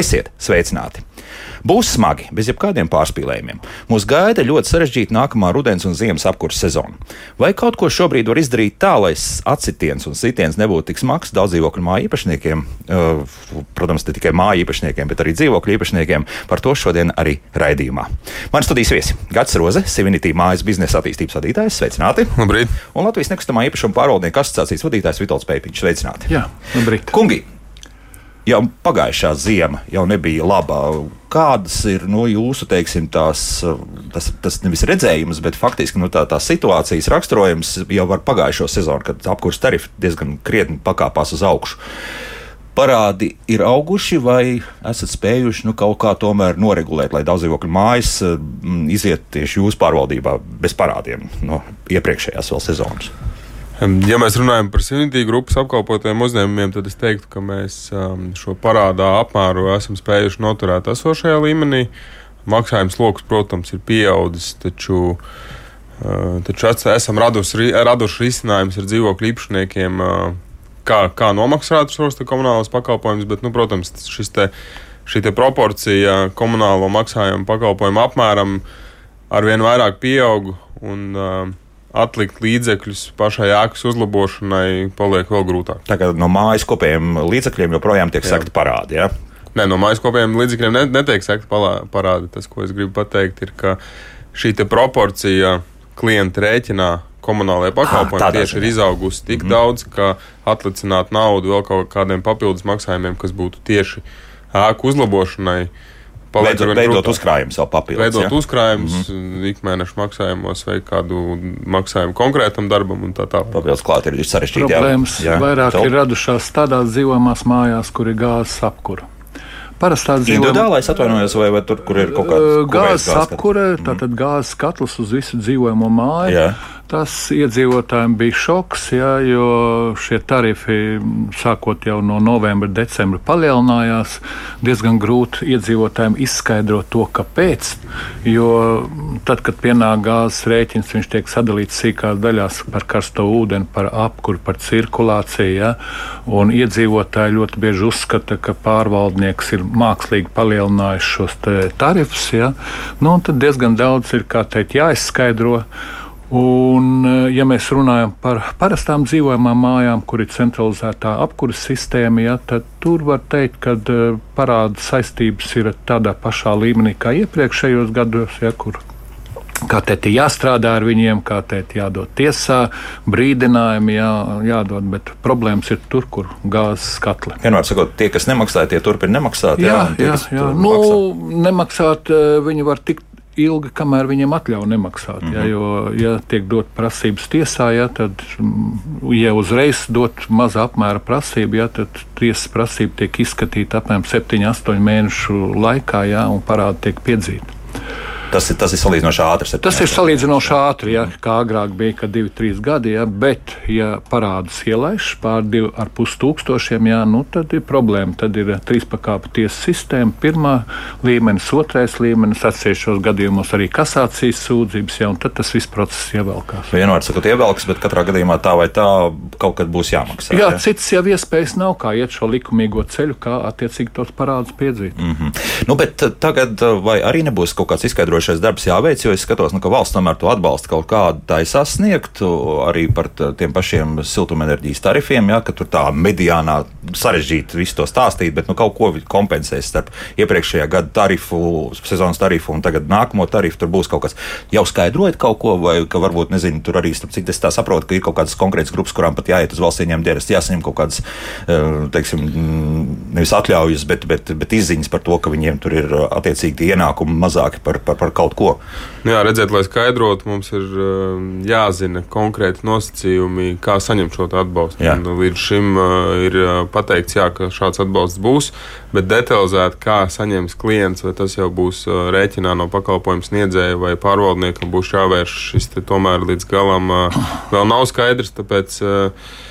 Esiet sveicināti! Būs smagi, bez jebkādiem pārspīlējumiem. Mūs gaida ļoti sarežģīta nākamā rudens un ziemas apkurses sezona. Vai kaut ko šobrīd var izdarīt tā, lai atsitiens un sitiens nebūtu tik smags daudz dzīvokļu māju īpašniekiem, uh, protams, ne tikai māju īpašniekiem, bet arī dzīvokļu īpašniekiem? Par to šodien arī raidījumā. Man studijas viesi Gats Roze, Sivinitī mājas biznesa attīstības vadītājs, sveicināti! Labrīt! Un Latvijas nekustamā īpašuma pārvaldnieku asociācijas vadītājs Vitals Pēpiņš, sveicināti! Jā, labrīt! Kungi! Jau pagājušā zima jau nebija laba. Kādas ir nu, jūsu, teiksim, tās, tas, tas nevis redzējums, bet faktiski nu, tā, tās situācijas raksturojums jau ar pagājušo sezonu, kad apkurss tarifi diezgan krietni pakāpās uz augšu? Parādi ir auguši, vai esat spējuši nu, kaut kā tomēr noregulēt, lai daudz dzīvokļu mājas iziet tieši jūsu pārvaldībā bez parādiem no iepriekšējās vēl sezonas? Ja mēs runājam par simtī grupas apkalpotiem uzņēmumiem, tad es teiktu, ka mēs šo parādā apmēru esam spējuši noturēt esošajā līmenī. Maksājums lokus, protams, ir pieaudzis, taču, uh, taču esam raduši, raduši risinājumus ar dzīvokļu īpašniekiem, uh, kā, kā nomaksāt šos komunālos pakalpojumus, bet, nu, protams, šis te, šī te proporcija komunālo maksājumu pakalpojumu apmēram arvien vairāk pieaug. Un, uh, atlikt līdzekļus pašai ēkas uzlabošanai paliek vēl grūtāk. Tagad no mājas kopējiem līdzekļiem joprojām tiek sekta parādi. Ja? Nē, no mājas kopējiem līdzekļiem netiek sekta parādi. Tas, ko es gribu pateikt, ir, ka šī proporcija klienta rēķinā pakalpojumi ah, tieši ir izaugusi tik mm. daudz, ka atlicināt naudu vēl kaut kādiem papildus maksājumiem, kas būtu tieši ēku uzlabošanai, uh, Veidot, veidot uzkrājumus vēl papildus. Veidot ja? uzkrājumus mm -hmm. ikmēneša maksājumos vai kādu maksājumu konkrētam darbam un tā tālāk. Papildus klāt ir sarežģīti. Problēmas jā. vairāk Tev? ir radušās tādās dzīvojamās mājās, kur ir gāzes apkura. Parastā dzīvojamā individuālā, es atvainojos, vai, vai tur, kur ir kaut kāda gāzes apkure, tātad gāzes katls uz visu dzīvojamo māju. Jā. Tas iedzīvotājiem bija šoks, jā, jo šie tarifi sākot jau no novembra, decembra palielinājās. Diezgan grūti iedzīvotājiem izskaidrot to, kāpēc. Jo tad, kad pienāk gāzes rēķins, viņš tiek sadalīts sīkās daļās par karsto ūdeni, par apkuru, par cirkulāciju. Jā, un iedzīvotāji ļoti bieži uzskata, ka pārvaldnieks ir mākslīgi palielinājis šos tarifus. Jā. Nu, tad diezgan daudz ir teikt, jāizskaidro. Un, eh, ja mēs runājam par parastām dzīvojamām mājām, kur ir centralizētā apkuras sistēma, ja, tad tur var teikt, ka eh, parāda saistības ir tādā pašā līmenī kā iepriekšējos gados, ja, kur kā teikt, jāstrādā ar viņiem, kā teikt, jādod tiesā, brīdinājumi jā, jādod, bet problēmas ir tur, kur gāzes katli. Vienmēr sakot, tie, kas nemaksāja, tie turpina nemaksāt. Jā, jā, tie, jā, jā. Nu, maksā. nemaksāt eh, viņi var tikt ilgi, kamēr viņiem atļauj nemaksāt. Mm -hmm. ja, mhm. jo, ja tiek dot prasības tiesā, ja, tad, mm, ja uzreiz dot maza apmēra prasību, ja, tad tiesas prasība tiek izskatīta apmēram 7-8 mēnešu laikā, ja, un parādi tiek piedzīti. Tas ir, tas ir salīdzinoši ātrs. Tas ir salīdzinoši ātri, ja, kā agrāk bija, kad divi, trīs gadi, ja, bet, ja parādus ielaiž pār divu ar pus tūkstošiem, ja, nu, tad ir problēma. Tad ir trīs pakāpju tiesas sistēma, pirmā līmenis, otrais līmenis, atsevišķos gadījumos arī kasācijas sūdzības, ja, un tad tas viss process ievelkās. Vienmēr sakot, ievelks, bet katrā gadījumā tā vai tā kaut kad būs jāmaksā. Jā, ja? cits jau iespējas nav, kā iet šo likumīgo ceļu, kā attiecīgi tos parādus piedzīt. Mm -hmm. nu, bet tagad vai arī nebūs kaut kāds izskaidrojums? Izglītojošais darbs jāveic, jo es skatos, nu, ka valsts tomēr to atbalsta kaut kādu tai sasniegt, arī par tiem pašiem siltumenerģijas tarifiem, ja, ka tur tā mediānā sarežģīti visu to stāstīt, bet nu, kaut ko kompensēs starp iepriekšējā gada tarifu, sezonas tarifu un tagad nākamo tarifu. Tur būs kaut kas jau skaidrojot kaut ko, vai ka varbūt, nezinu, tur arī, starp cik es tā saprotu, ka ir kaut kādas konkrētas grupas, kurām pat jāiet uz valsts ieņēmuma dienestu, jāsaņem kaut kādas, eh, teiksim, nevis atļaujas, bet, bet, bet izziņas par to, ka viņiem tur ir attiecīgi ienākumi mazāki par, par, par par kaut ko. Jā, redziet, lai skaidrotu, mums ir um, jāzina konkrēti nosacījumi, kā saņemt šo atbalstu. Un līdz šim uh, ir uh, pateikts, jā, ka šāds atbalsts būs, bet detalizēti, kā saņems klients, vai tas jau būs uh, rēķinā no pakalpojumu sniedzēja vai pārvaldniekam, būs jāvērš šis tomēr līdz galam vēl nav skaidrs. Tāpēc, Uh,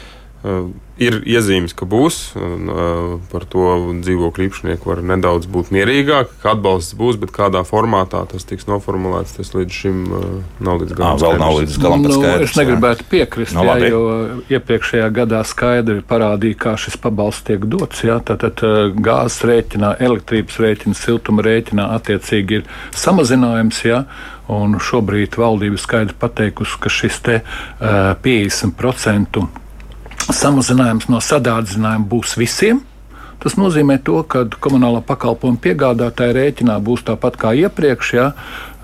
ir iezīmes, ka būs. Un, uh, par to dzīvokļu īpašnieki var nedaudz būt mierīgāki, ka atbalsts būs, bet kādā formātā tas tiks noformulēts, tas līdz šim uh, nav līdz galam. Vēl nav līdz galam nu, skaidrs, es negribētu piekrist, no, nu, jā, jo iepriekšējā gadā skaidri parādīja, kā šis pabalsts tiek dots. Jā, tātad gāzes rēķinā, elektrības rēķinā, siltuma rēķinā attiecīgi ir samazinājums. Jā, Un šobrīd valdība skaidri pateikusi, ka šis te, uh, 50% samazinājums no sadārdzinājuma būs visiem. Tas nozīmē, to, ka komunālā pakalpojuma piegādātāja rēķinā būs tāpat kā iepriekš. Ja,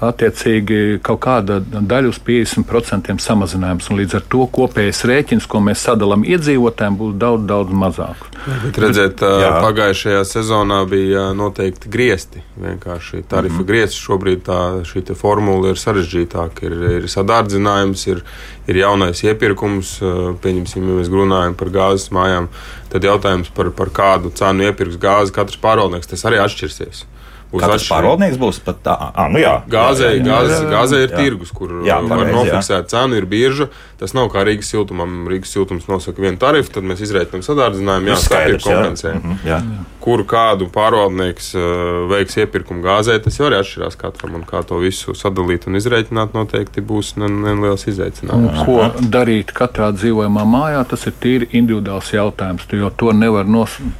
attiecīgi kaut kāda daļa uz 50% samazinājums. Līdz ar to kopējais rēķins, ko mēs sadalām iedzīvotājiem, būs daudz, daudz mazāks. Bet redzēt, Jā. pagājušajā sezonā bija noteikti griezti. Vienkārši tarifu mm -hmm. griezti šobrīd tā, šī formula ir sarežģītāka. Ir, ir sadārdzinājums, ir, ir jaunais iepirkums. Pieņemsim, ja mēs runājam par gāzes mājām, tad jautājums par, par kādu cenu iepirks gāzi katrs pārvaldnieks, tas arī atšķirsies. Katrs pārvaldnieks būs pat tā, ah, nu jā. Gāzē, jā, jā, gāzē, gāzē ir jā. tirgus, kur jā, var nofiksēt cenu, ir bieža. Tas nav kā Rīgas siltumam. Rīgas siltums nosaka vienu tarifu, tad mēs izrēķinām sadārdzinājumu, jā, skaidrs, kompensē. Jā. Mm -hmm, Kur kādu pārvaldnieks uh, veiks iepirkumu gāzē, tas jau arī atšķirās katram. Un kā to visu sadalīt un izrēķināt, noteikti būs neliels izaicinājums. Ko darīt katrā dzīvojamā mājā, tas ir tīri individuāls jautājums. Jo to nevar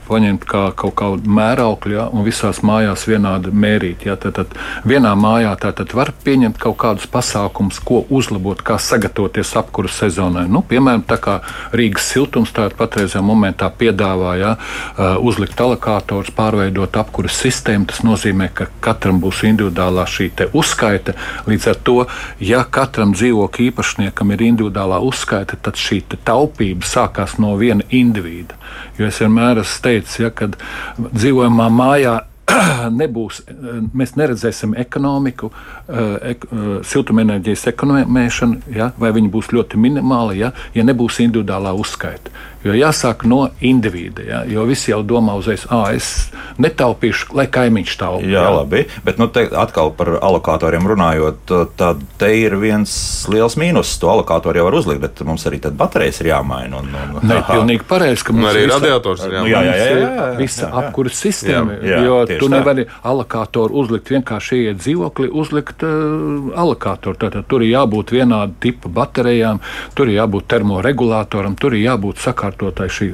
paņemt kā kaut kādu mērauklu, ja, un visās mājās vienādi mērīt. Ja. Tad, tad vienā mājā tad var pieņemt kaut kādus pasākumus, ko uzlabot, kā sagatavoties apkura sezonai. Nu, piemēram, tā kā Rīgas siltums patreizajā momentā piedāvā ja, uh, uzlikt alokātors, pārveidot apkura sistēmu. Tas nozīmē, ka katram būs individuālā šī uzskaita. Līdz ar to, ja katram dzīvokļa īpašniekam ir individuālā uzskaita, tad šī taupība sākās no viena individa. Jo es vienmēr esmu teicis, ja, ka dzīvojamā mājā nebūs, mēs neredzēsim ekonomiku, eh, ek, eh, siltumenerģijas ekonomēšanu, ja, vai viņa būs ļoti minimāla, ja, ja nebūs individuālā uzskaita. Jo jāsāk no individa. Ja? Jo visi jau domā uzreiz, ah, es netaupīšu, lai kaimiņš taupītu. Jā, jā, labi. Bet nu, atkal par alokatoriem runājot, tad te ir viens liels mīnus. To alokatoru jau var uzlikt, bet mums arī baterijas ir jāmaina. Un, un, Nē, pilnīgi pareizi, ka mums arī visa, radiators ir jāmaina. Jā, jā, jā, jā, jā, visa apkuras sistēma. Jā, jā, jo tu nevari alokatoru uzlikt vienkārši ieiet dzīvokli, uzlikt uh, alokatoru. Tātad tur ir jābūt vienāda tipa baterijām, tur ir jābūt termoregulātoram, tur ir jābūt sakārtotam sakārtotai, šī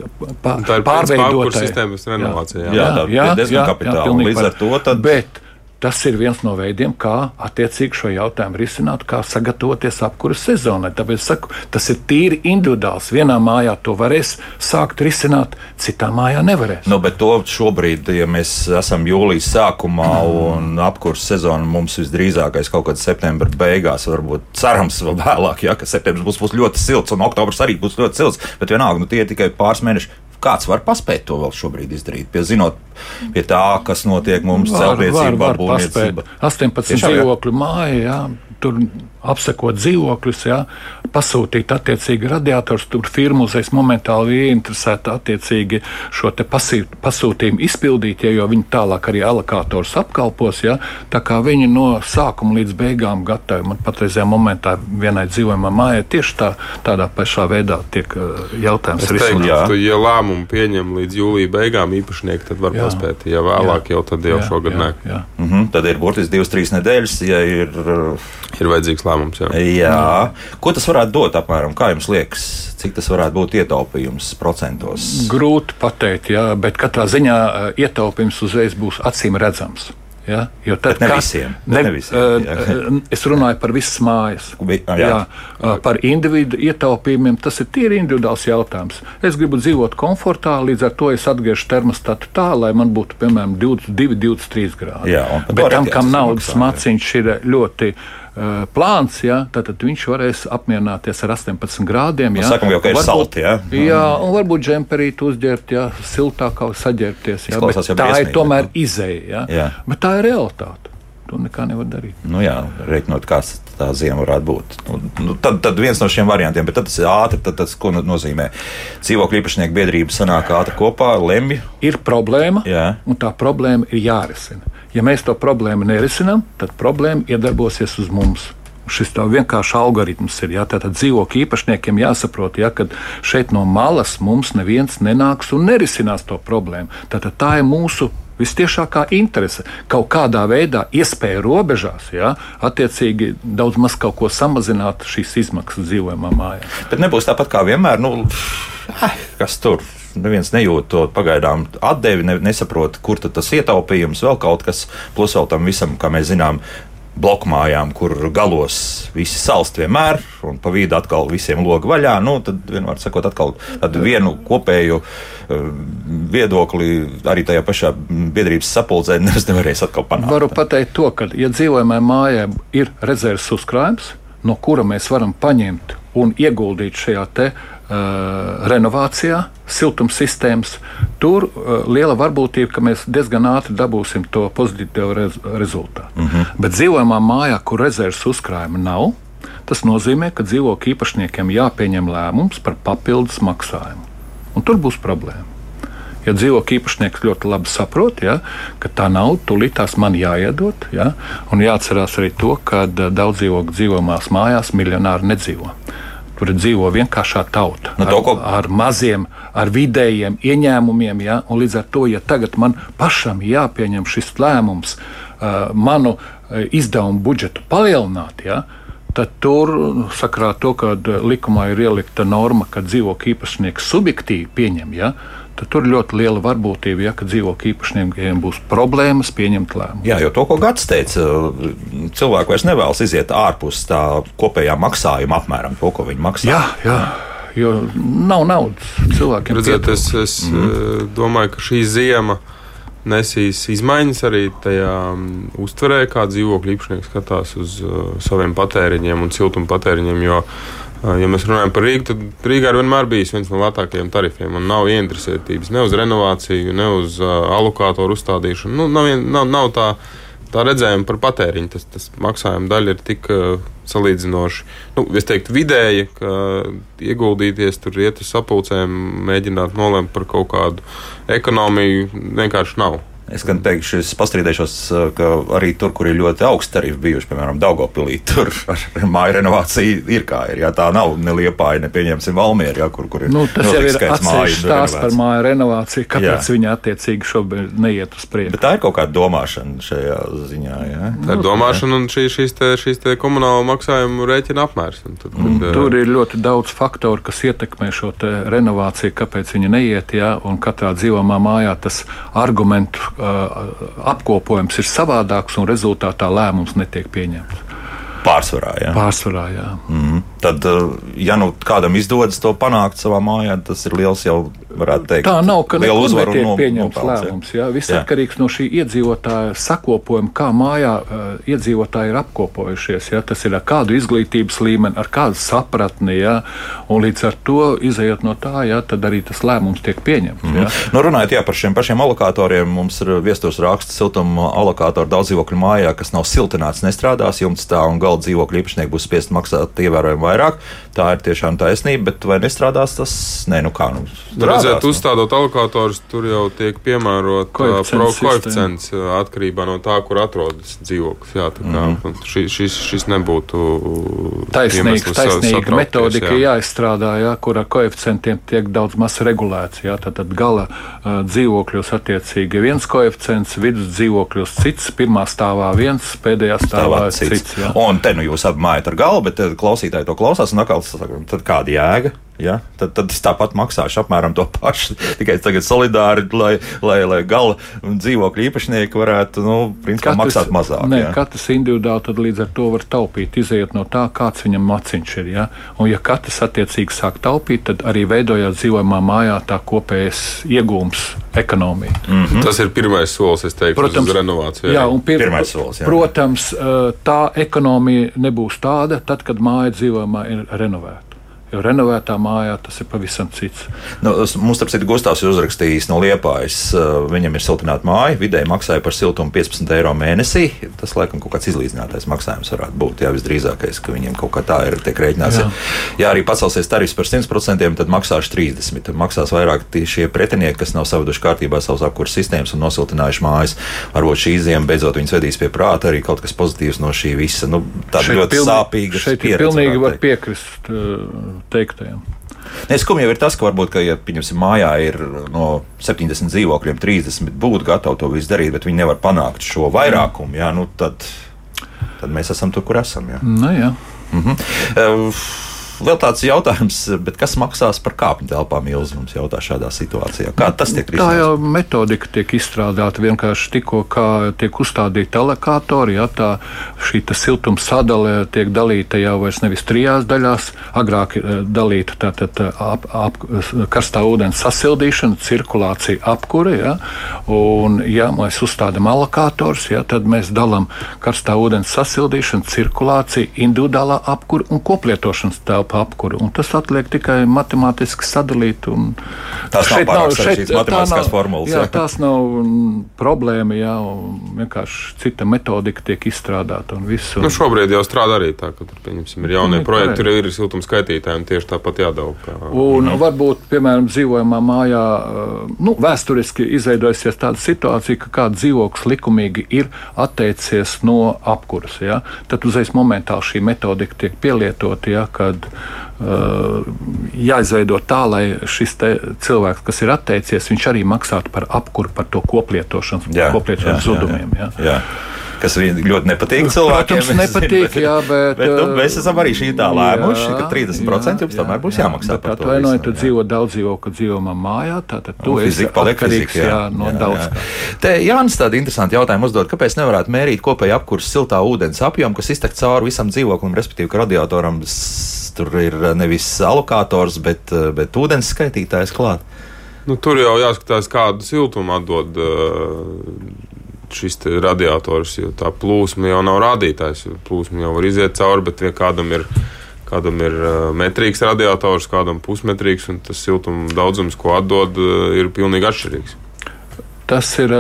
pārveidotai sistēmas renovācija. Jā, jā, jā, jā, jā, jā, jā, jā līdz ar to. Tad... Bet Tas ir viens no veidiem, kā attiecīgi šo jautājumu risināt, kā sagatavoties apkuras sezonai. Tāpēc saku, tas ir tīri individuāls. Vienā mājā to varēs sākt risināt, citā mājā nevarēs. Nu, bet to šobrīd, ja mēs esam jūlijas sākumā un apkuras sezona mums visdrīzākais kaut kad septembra beigās, varbūt cerams vēl vēlāk, ja, ka septembris būs, būs ļoti silts un oktobris arī būs ļoti silts, bet vienalga, nu tie ir tikai pāris mēneši Kāds var paspēt to vēl šobrīd izdarīt? Pie, zinot, pie tā, kas notiek mums celtniecībā, būvniecībā. 18 dzīvokļu māja, jā, tur apsekot dzīvokļus, ja, pasūtīt attiecīgi radiators. Tur firma uzreiz momentāli ir ieinteresēta attiecīgi šo pasūtījumu izpildīt, ja, jo viņi tālāk arī alokātors apkalpos. Ja, tā kā viņi no sākuma līdz beigām gatavi. Man patreizajā momentā vienai dzīvojamā mājai tieši tā, tādā pašā veidā tiek uh, jautājums risināts. Ja lēmumu pieņem līdz jūlija beigām īpašnieki, tad var jā. paspēt. Ja vēlāk, jā. jau tad jau jā, šogad nē. Mhm, tad ir burtiski divas, trīs nedēļas, ja ir. Ir vajadzīgs lēmums. Jā. jā. Ko tas varētu dot apmēram? Kā jums liekas, cik tas varētu būt ietaupījums procentos? Grūti pateikt, jā, bet katrā ziņā eh, ietaupījums uzreiz būs acīm redzams. Ja? Jo tad, bet ne visiem. Ne, ne visiem uh, uh, es runāju par visas mājas. Bi, jā. Jā, uh, par individu ietaupījumiem tas ir tīri individuāls jautājums. Es gribu dzīvot komfortā, līdz ar to es atgriežu termostatu tā, lai man būtu piemēram 22, 23 grādi. Jā, bet tam, kam naudas maciņš ir ļoti Eh, plāns, ja, tad, tad viņš varēs apmierināties ar 18 grādiem. Ja. Sakam, jau, ka ir varbūt, salti. Ja? Jā, un varbūt džemperīt uzģērbt, ja siltāk saģērbties. Ja, tā ir tomēr izēja. Ja. Jā. Bet tā ir realitāte. To nekā nevar darīt. Nu jā, reiķinot, kāds tā ziema varētu būt. Nu, nu, tad, tad viens no šiem variantiem, bet tas ir ātri. Tad, tas, ko nozīmē? Dzīvokļu īpašnieku biedrība sanāk ātri kopā, lemj. Ir problēma, jā. un tā problēma ir jārisina. Ja mēs to problēmu nerisinām, tad problēma iedarbosies uz mums. šis tā vienkārši algoritms ir. Ja? Tātad dzīvokļu īpašniekiem jāsaprot, ja, ka šeit no malas mums neviens nenāks un nerisinās to problēmu. Tātad tā ir mūsu vistiešākā interese kaut kādā veidā, iespēja robežās, ja, attiecīgi daudz maz kaut ko samazināt šīs izmaksas dzīvojamā mājā. Bet nebūs tāpat kā vienmēr, nu, kas tur neviens nejūt to pagaidām atdevi, ne, nesaprot, kur tas ietaupījums, vēl kaut kas, plus vēl tam visam, kā mēs zinām, blokmājām, kur galos visi salst vienmēr, un pa vidu atkal visiem logi vaļā. Nu, tad, vienmēr sakot, atkal tādu vienu kopēju uh, viedokli arī tajā pašā biedrības sapulcē nevarēs atkal panākt. Varu pateikt to, ka, ja dzīvojamai mājai ir rezerves uzkrājums, no kura mēs varam paņemt un ieguldīt šajā te, uh, renovācijā, siltumsistēmas, tur uh, liela varbūtība, ka mēs diezgan ātri dabūsim to pozitīvu rez rezultātu. Mhm. -huh. Bet dzīvojamā mājā, kur rezerves uzkrājuma nav, tas nozīmē, ka dzīvokļu īpašniekiem jāpieņem lēmums par papildus maksājumu. Un tur būs problēma. Ja dzīvokļu īpašnieks ļoti labi saprot, ja, ka tā nauda tūlītās man jāiedod, ja, un jāatcerās arī to, ka daudz dzīvokļu dzīvojamās mājās miljonāri nedzīvo kur dzīvo vienkāršā tauta. Nu, ar, ko... ar maziem, ar vidējiem ieņēmumiem. Ja? Un līdz ar to, ja tagad man pašam jāpieņem šis lēmums, uh, manu uh, izdevumu budžetu palielināt, ja? tad tur sakrā to, ka likumā ir ielikta norma, ka dzīvokļu īpašnieks subjektīvi pieņem. Ja? Tad tur ļoti liela varbūtība, ja dzīvokļu īpašniekiem būs problēmas pieņemt lēmumus. Jā, jo to, ko Gats teica, cilvēki vairs nevēlas iziet ārpus tā kopējā maksājuma apmēram, to, ko viņi maksā. Jā, jā. Jo nav naudas cilvēkiem. Redziet, es, es mm. domāju, ka šī ziema nesīs izmaiņas arī tajā um, uztverē, kā dzīvokļu īpašnieks skatās uz uh, saviem patēriņiem un siltuma patēriņiem. Jo Ja mēs runājam par Rīgu, tad Rīgā ir vienmēr bijis viens no lētākajiem tarifiem. Nav ieinteresētības ne uz renovāciju, ne uz uh, alokātoru uzstādīšanu. Nu, nav, nav, nav tā, tā redzējuma par patēriņu. Tas, tas maksājuma daļa ir tik uh, salīdzinoši, nu, es teiktu, vidēji, ka ieguldīties tur, iet uz sapulcēm, mēģināt nolemt par kaut kādu ekonomiju vienkārši nav. Es gan teikšu, es pastrīdēšos, ka arī tur, kur ir ļoti augsti tarifi bijuši, piemēram, Daugopilī, tur ar māju renovāciju ir kā ir. Jā, tā nav ne liepāja, ne pieņemsim Valmieri, jā, kur, kur ir. Nu, tas jau ir atsevišķs stāsts par māju renovāciju, kāpēc jā. viņa attiecīgi šobrīd neiet uz priekšu. Bet tā ir kaut kāda domāšana šajā ziņā. Jā. Tā ir nu, domāšana un šī, šīs, te, šīs te komunālo maksājumu rēķina apmērs. Tad, un kad, tur ir ļoti daudz faktoru, kas ietekmē šo renovāciju, kāpēc viņa neiet, jā, un katrā dzīvamā mājā tas argumentu apkopojums ir savādāks un rezultātā lēmums netiek pieņemts. Pārsvarā, jā. Pārsvarā, jā. Mm -hmm. Tad, ja nu kādam izdodas to panākt savā mājā, tas ir liels jau varētu teikt, tā nav, ka liela uzvara un no, pieņemts nopelns, lēmums. Jā. Viss jā. atkarīgs no šī iedzīvotāja sakopojuma, kā mājā uh, iedzīvotāji ir apkopojušies. Jā. Tas ir ar kādu izglītības līmeni, ar kādu sapratni, jā. un līdz ar to izējot no tā, jā, tad arī tas lēmums tiek pieņemts. Mm -hmm. nu, runājot jā, par šiem pašiem alokatoriem, mums ir viestos raksts siltuma alokātoru daudz dzīvokļu mājā, kas nav siltināts, nestrādās jumts tā un galda dzīvokļu īpašnieki būs spiest maksāt ievērojami vairāk. Tā ir tiešām taisnība, bet vai nestrādās tas? Nē, nu kā. Nu, redzēt, uzstādot alokatorus, tur jau tiek piemērot koeficients atkarībā no tā, kur atrodas dzīvoklis. Jā, tā kā mm -hmm. šis, šis, šis nebūtu taisnīgs. Taisnīga metodika jā. jāizstrādā, jā, kur ar koeficientiem tiek daudz maz regulēts. Jā, tad, tad gala uh, dzīvokļos attiecīgi viens koeficients, vidus dzīvokļos cits, pirmā stāvā viens, pēdējā stāvā, stāvā cits. cits jā. un te nu jūs apmājat ar galvu, bet klausītāji to klausās un atkal saka, tad kāda jēga? Ja? Tad, tad es tāpat maksāšu apmēram to pašu, tikai tagad solidāri, lai, lai, lai gala dzīvokļu īpašnieki varētu nu, principā, katrs, maksāt mazāk. Nē, ja? katrs individuāli tad līdz ar to var taupīt, izējot no tā, kāds viņam maciņš ir. Ja? Un, ja katrs attiecīgi sāk taupīt, tad arī veidojot dzīvojamā mājā tā kopējais iegūms ekonomija. Mm -hmm. Tas ir pirmais solis, es teiktu, protams, uz renovāciju. Jā, un pir pirmais solis. Jā. Protams, tā ekonomija nebūs tāda, tad, kad māja dzīvojamā ir renovēta. Jo renovētā mājā tas ir pavisam cits. Nu, mums, starp citu, Gustavs ir uzrakstījis no Liepājas. Uh, viņam ir siltināta māja, vidēji maksāja par siltumu 15 eiro mēnesī. Tas, laikam, kaut kāds izlīdzinātais maksājums varētu būt. Jā, visdrīzākais, ka viņiem kaut kā tā ir tiek rēķināts. Jā. ja arī pacelsies tarifs par 100%, tad maksāšu 30. Tad maksās vairāk šie pretinieki, kas nav savaduši kārtībā savas apkurses sistēmas un nosiltinājuši mājas. Varbūt šī ziema beidzot viņus vedīs pie prāta arī kaut kas pozitīvs no šī visa. Nu, tā ļoti pilnīgi, sāpīga. Šeit pilnīgi var piekrist. Uh, teiktajam. Neskumji jau ir tas, ka varbūt, ka, ja pieņemsim, mājā ir no 70 dzīvokļiem 30, būtu gatavi to visu darīt, bet viņi nevar panākt šo vairākumu. Jā, nu tad, tad mēs esam tur, kur esam. Jā. Nu, jā. Mhm. Uh, Vēl tāds jautājums, kas maksās par kāpņu telpām ilgi mums jautā šādā situācijā? Kā tas tiek risināts? Tā jau metodika tiek izstrādāta vienkārši tikko, kā tiek uzstādīti telekātori, ja tā šī siltuma sadale tiek dalīta jau vairs nevis trijās daļās, agrāk eh, dalīta tātad ap, ap, karstā ūdens sasildīšana, cirkulācija, apkure, ja, un ja mēs uzstādām alokātors, ja, tad mēs dalām karstā ūdens sasildīšanu, cirkulāciju, individuālā apkure un koplietošanas telpu telpa apkuru. Tas atliek tikai matemātiski sadalīt. Tās nav pārāk sarežģītas matemātiskās nav, formulas. Jā, jā. Tās nav problēma, jā, vienkārši cita metodika tiek izstrādāta. Nu, šobrīd jau strādā arī tā, ka tur, pieņemsim, ir jaunie projekti, tur ir siltums skaitītāji un tieši tāpat jādala. Kā... Un mm. varbūt, piemēram, dzīvojamā mājā, nu, vēsturiski izveidojusies tāda situācija, ka kāds dzīvoklis likumīgi ir atteicies no apkuras. Ja? Tad uzreiz momentāli šī metodika tiek pielietota, ja, kad jāizveido tā, lai šis cilvēks, kas ir atteicies, viņš arī maksātu par apkuru, par to koplietošanu, jā, koplietošanas jā, zudumiem. Jā, jā. Jā kas ļoti nepatīk cilvēkiem. Protams, nepatīk, bet, jā, bet, bet nu, mēs esam arī šī tā lēmuši, jā, ka 30% jums jā, tomēr būs jā, jāmaksā par to. Atvainojiet, tu dzīvo daudz dzīvokļu dzīvojamā mājā, tātad tu nu, esi atkarīgs jā, jā, no jā, daudz. Jā. Te Jānis tādu interesantu jautājumu uzdod, kāpēc nevarētu mērīt kopēju apkursu siltā ūdens apjomu, kas iztek cauri visam dzīvoklim, respektīvi, ka radiatoram tur ir nevis alokators, bet, bet ūdens skaitītājs klāt. Nu, tur jau jāskatās, kādu siltumu atdod uh, šis radiators, jo tā plūsma jau nav rādītājs. Plūsma jau var iziet cauri, bet kādam ir. Kādam ir metrīgs radiators, kādam pusmetrīgs, un tas siltuma daudzums, ko atdod, ir pilnīgi atšķirīgs. Tas ir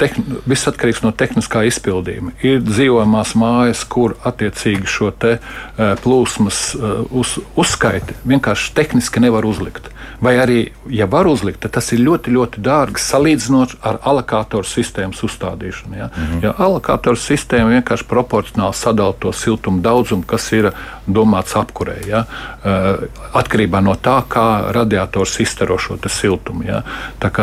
tehn, viss atkarīgs no tehniskā izpildījuma. Ir dzīvojamās mājas, kur attiecīgi šo plūsmas uz, uzskaiti vienkārši tehniski nevar uzlikt. Vai arī, ja var uzlikt, tad tas ir ļoti, ļoti dārgi salīdzinot ar alokātoru sistēmas uzstādīšanu. Ja? Mm -hmm. ja alokātoru sistēma vienkārši proporcionāli sadala to siltumu daudzumu, kas ir domāts apkurē, ja? atkarībā no tā, kā radiators izstaro šo siltumu. Ja?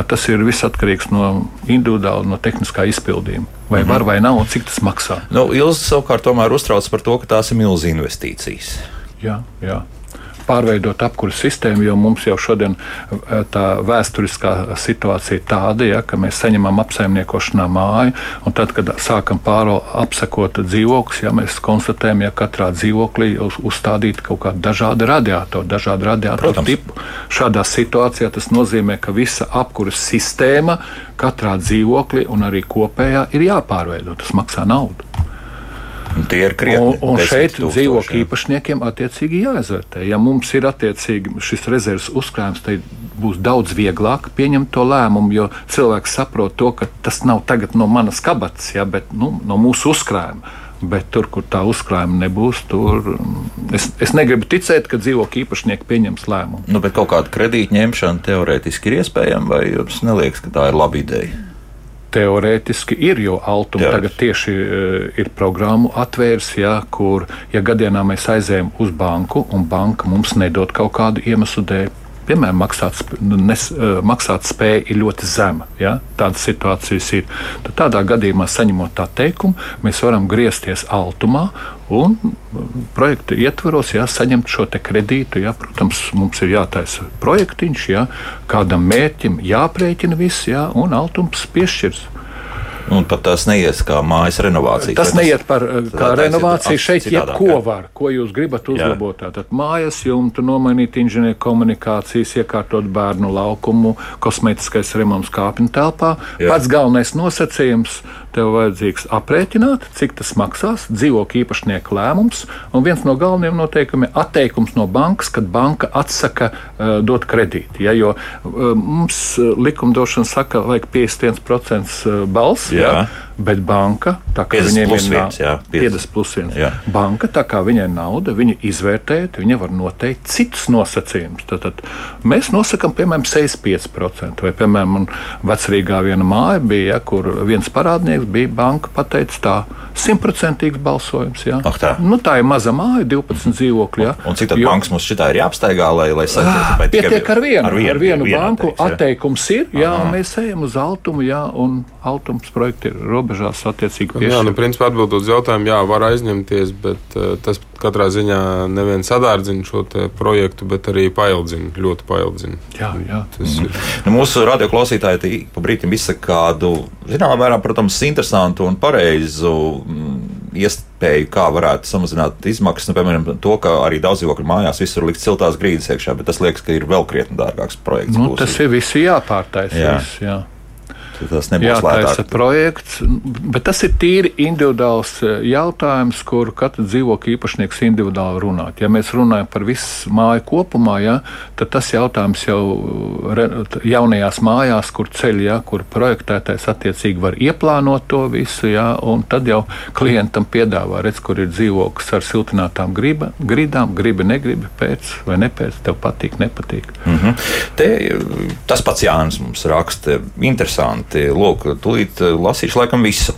Tas ir viss atkarīgs no individuāla, no tehniskā izpildījuma. Vai var vai nav, un cik tas maksā? Nu, Ilza savukārt tomēr uztrauc par to, ka tās ir milzīgas investīcijas. Jā, jā pārveidot apkursu sistēmu, jo mums jau šodien eh, tā vēsturiskā situācija ir tāda, ja, ka mēs saņemam apsaimniekošanā māju, un tad, kad sākam pāro apsekot dzīvokļus, ja mēs konstatējam, ja katrā dzīvoklī uz, uzstādīti kaut kādi dažādi radiatori, dažādi radiatoru tipu. Šādā situācijā tas nozīmē, ka visa apkursu sistēma katrā dzīvoklī un arī kopējā ir jāpārveido. Tas maksā naudu. Tie ir krietni. Un, un šeit dzīvokļu īpašniekiem attiecīgi jāizvērtē. Ja mums ir attiecīgi šis rezerves uzkrājums, tad būs daudz vieglāk pieņemt to lēmumu, jo cilvēks saprot to, ka tas nav tagad no manas kabatas, ja, bet nu, no mūsu uzkrājuma. Bet tur, kur tā uzkrājuma nebūs, tur mm, es, es negribu ticēt, ka dzīvokļu īpašnieki pieņems lēmumu. Nu, bet kaut kāda kredīta ņemšana teorētiski ir iespējama, vai jums neliekas, ka tā ir laba ideja? Teorētiski ir, jo Altuma tagad tieši uh, ir programmu atvērs, ja, kur, ja gadījumā mēs aizējām uz banku un banka mums nedod kaut kādu iemeslu dēļ, piemēram, maksāt, nes, uh, maksāt spēja ir ļoti zema. Ja? Tādas situācijas ir. Tad tādā gadījumā, saņemot tā teikumu, mēs varam griezties Altumā un projekta ietvaros jā, saņemt šo kredītu. Jā, protams, mums ir jātaisa projektiņš, jā, kādam mērķim jāprēķina viss, jā, un altums piešķirs. Un pat tas neies kā mājas renovācija. Tas neiet par kā renovāciju. Šeit jebko var, ko jūs gribat uzlabot. Tātad mājas jumtu, nomainīt inženieru komunikācijas, iekārtot bērnu laukumu, kosmētiskais remonts kāpņu telpā. Jā. Pats galvenais nosacījums tev vajadzīgs aprēķināt, cik tas maksās, dzīvokļu īpašnieku lēmums. Un viens no galvenajiem noteikumiem ir atteikums no bankas, kad banka atsaka uh, dot kredītu. Ja, jo uh, mums likumdošana saka, ka vajag 51% balss. Ja, Bet banka, tā kā viņiem ir nauda, 50 plus 1. Jā. Banka, tā kā viņai nauda, viņa izvērtē, viņa var noteikt citus nosacījumus. Tad, tad mēs nosakām, piemēram, 65%. Vai, piemēram, vecrīgā viena māja bija, ja, kur viens parādnieks bija banka pateicis tā, simtprocentīgs balsojums. Ja. Ach, tā. Nu, tā ir maza māja, 12 dzīvokļi. Ja. Un, un cik tad jo, bankas mums šitā ir jāapstaigā, lai, lai saprastu? Pietiek ar vienu, ar vienu, ar vienu banku atteiks, atteikums ir, jā, mēs ejam uz altumu, jā, un altums projekti ir robežā robežās attiecīgi piešķirt. Jā, nu, principā atbildot uz jautājumu, jā, var aizņemties, bet uh, tas katrā ziņā nevien sadārdzina šo projektu, bet arī paildzina, ļoti paildzina. Jā, jā. Tas mm. ir. Nu, mūsu radioklausītāji pa brīdim izsaka kādu, zināmā mērā, protams, interesantu un pareizu. Mm, iespēju, kā varētu samazināt izmaksas. Nu, piemēram, to, ka arī daudz dzīvokļu mājās visur likt siltās grīdas iekšā, bet tas liekas, ka ir vēl krietni dārgāks projekts. Nu, tas ir visi jāpārtaisa. Jā. Viss, jā. Tas nebūs jātaisa projekts, bet tas ir tīri individuāls eh, jautājums, kur katrs dzīvokļu īpašnieks individuāli runāt. Ja mēs runājam par visu māju kopumā, ja, tad tas jautājums jau jaunajās mājās, kur ceļ, ja, kur projektētais attiecīgi var ieplānot to visu, ja, un tad jau klientam piedāvā, redz, kur ir dzīvoklis ar siltinātām griba, grīdām, gribi, negribi, pēc vai nepēc, tev patīk, nepatīk. Mm -hmm. Te, tas pats Jānis mums raksta interesanti interesanti. Lūk, tūlīt eh, lasīšu laikam visu.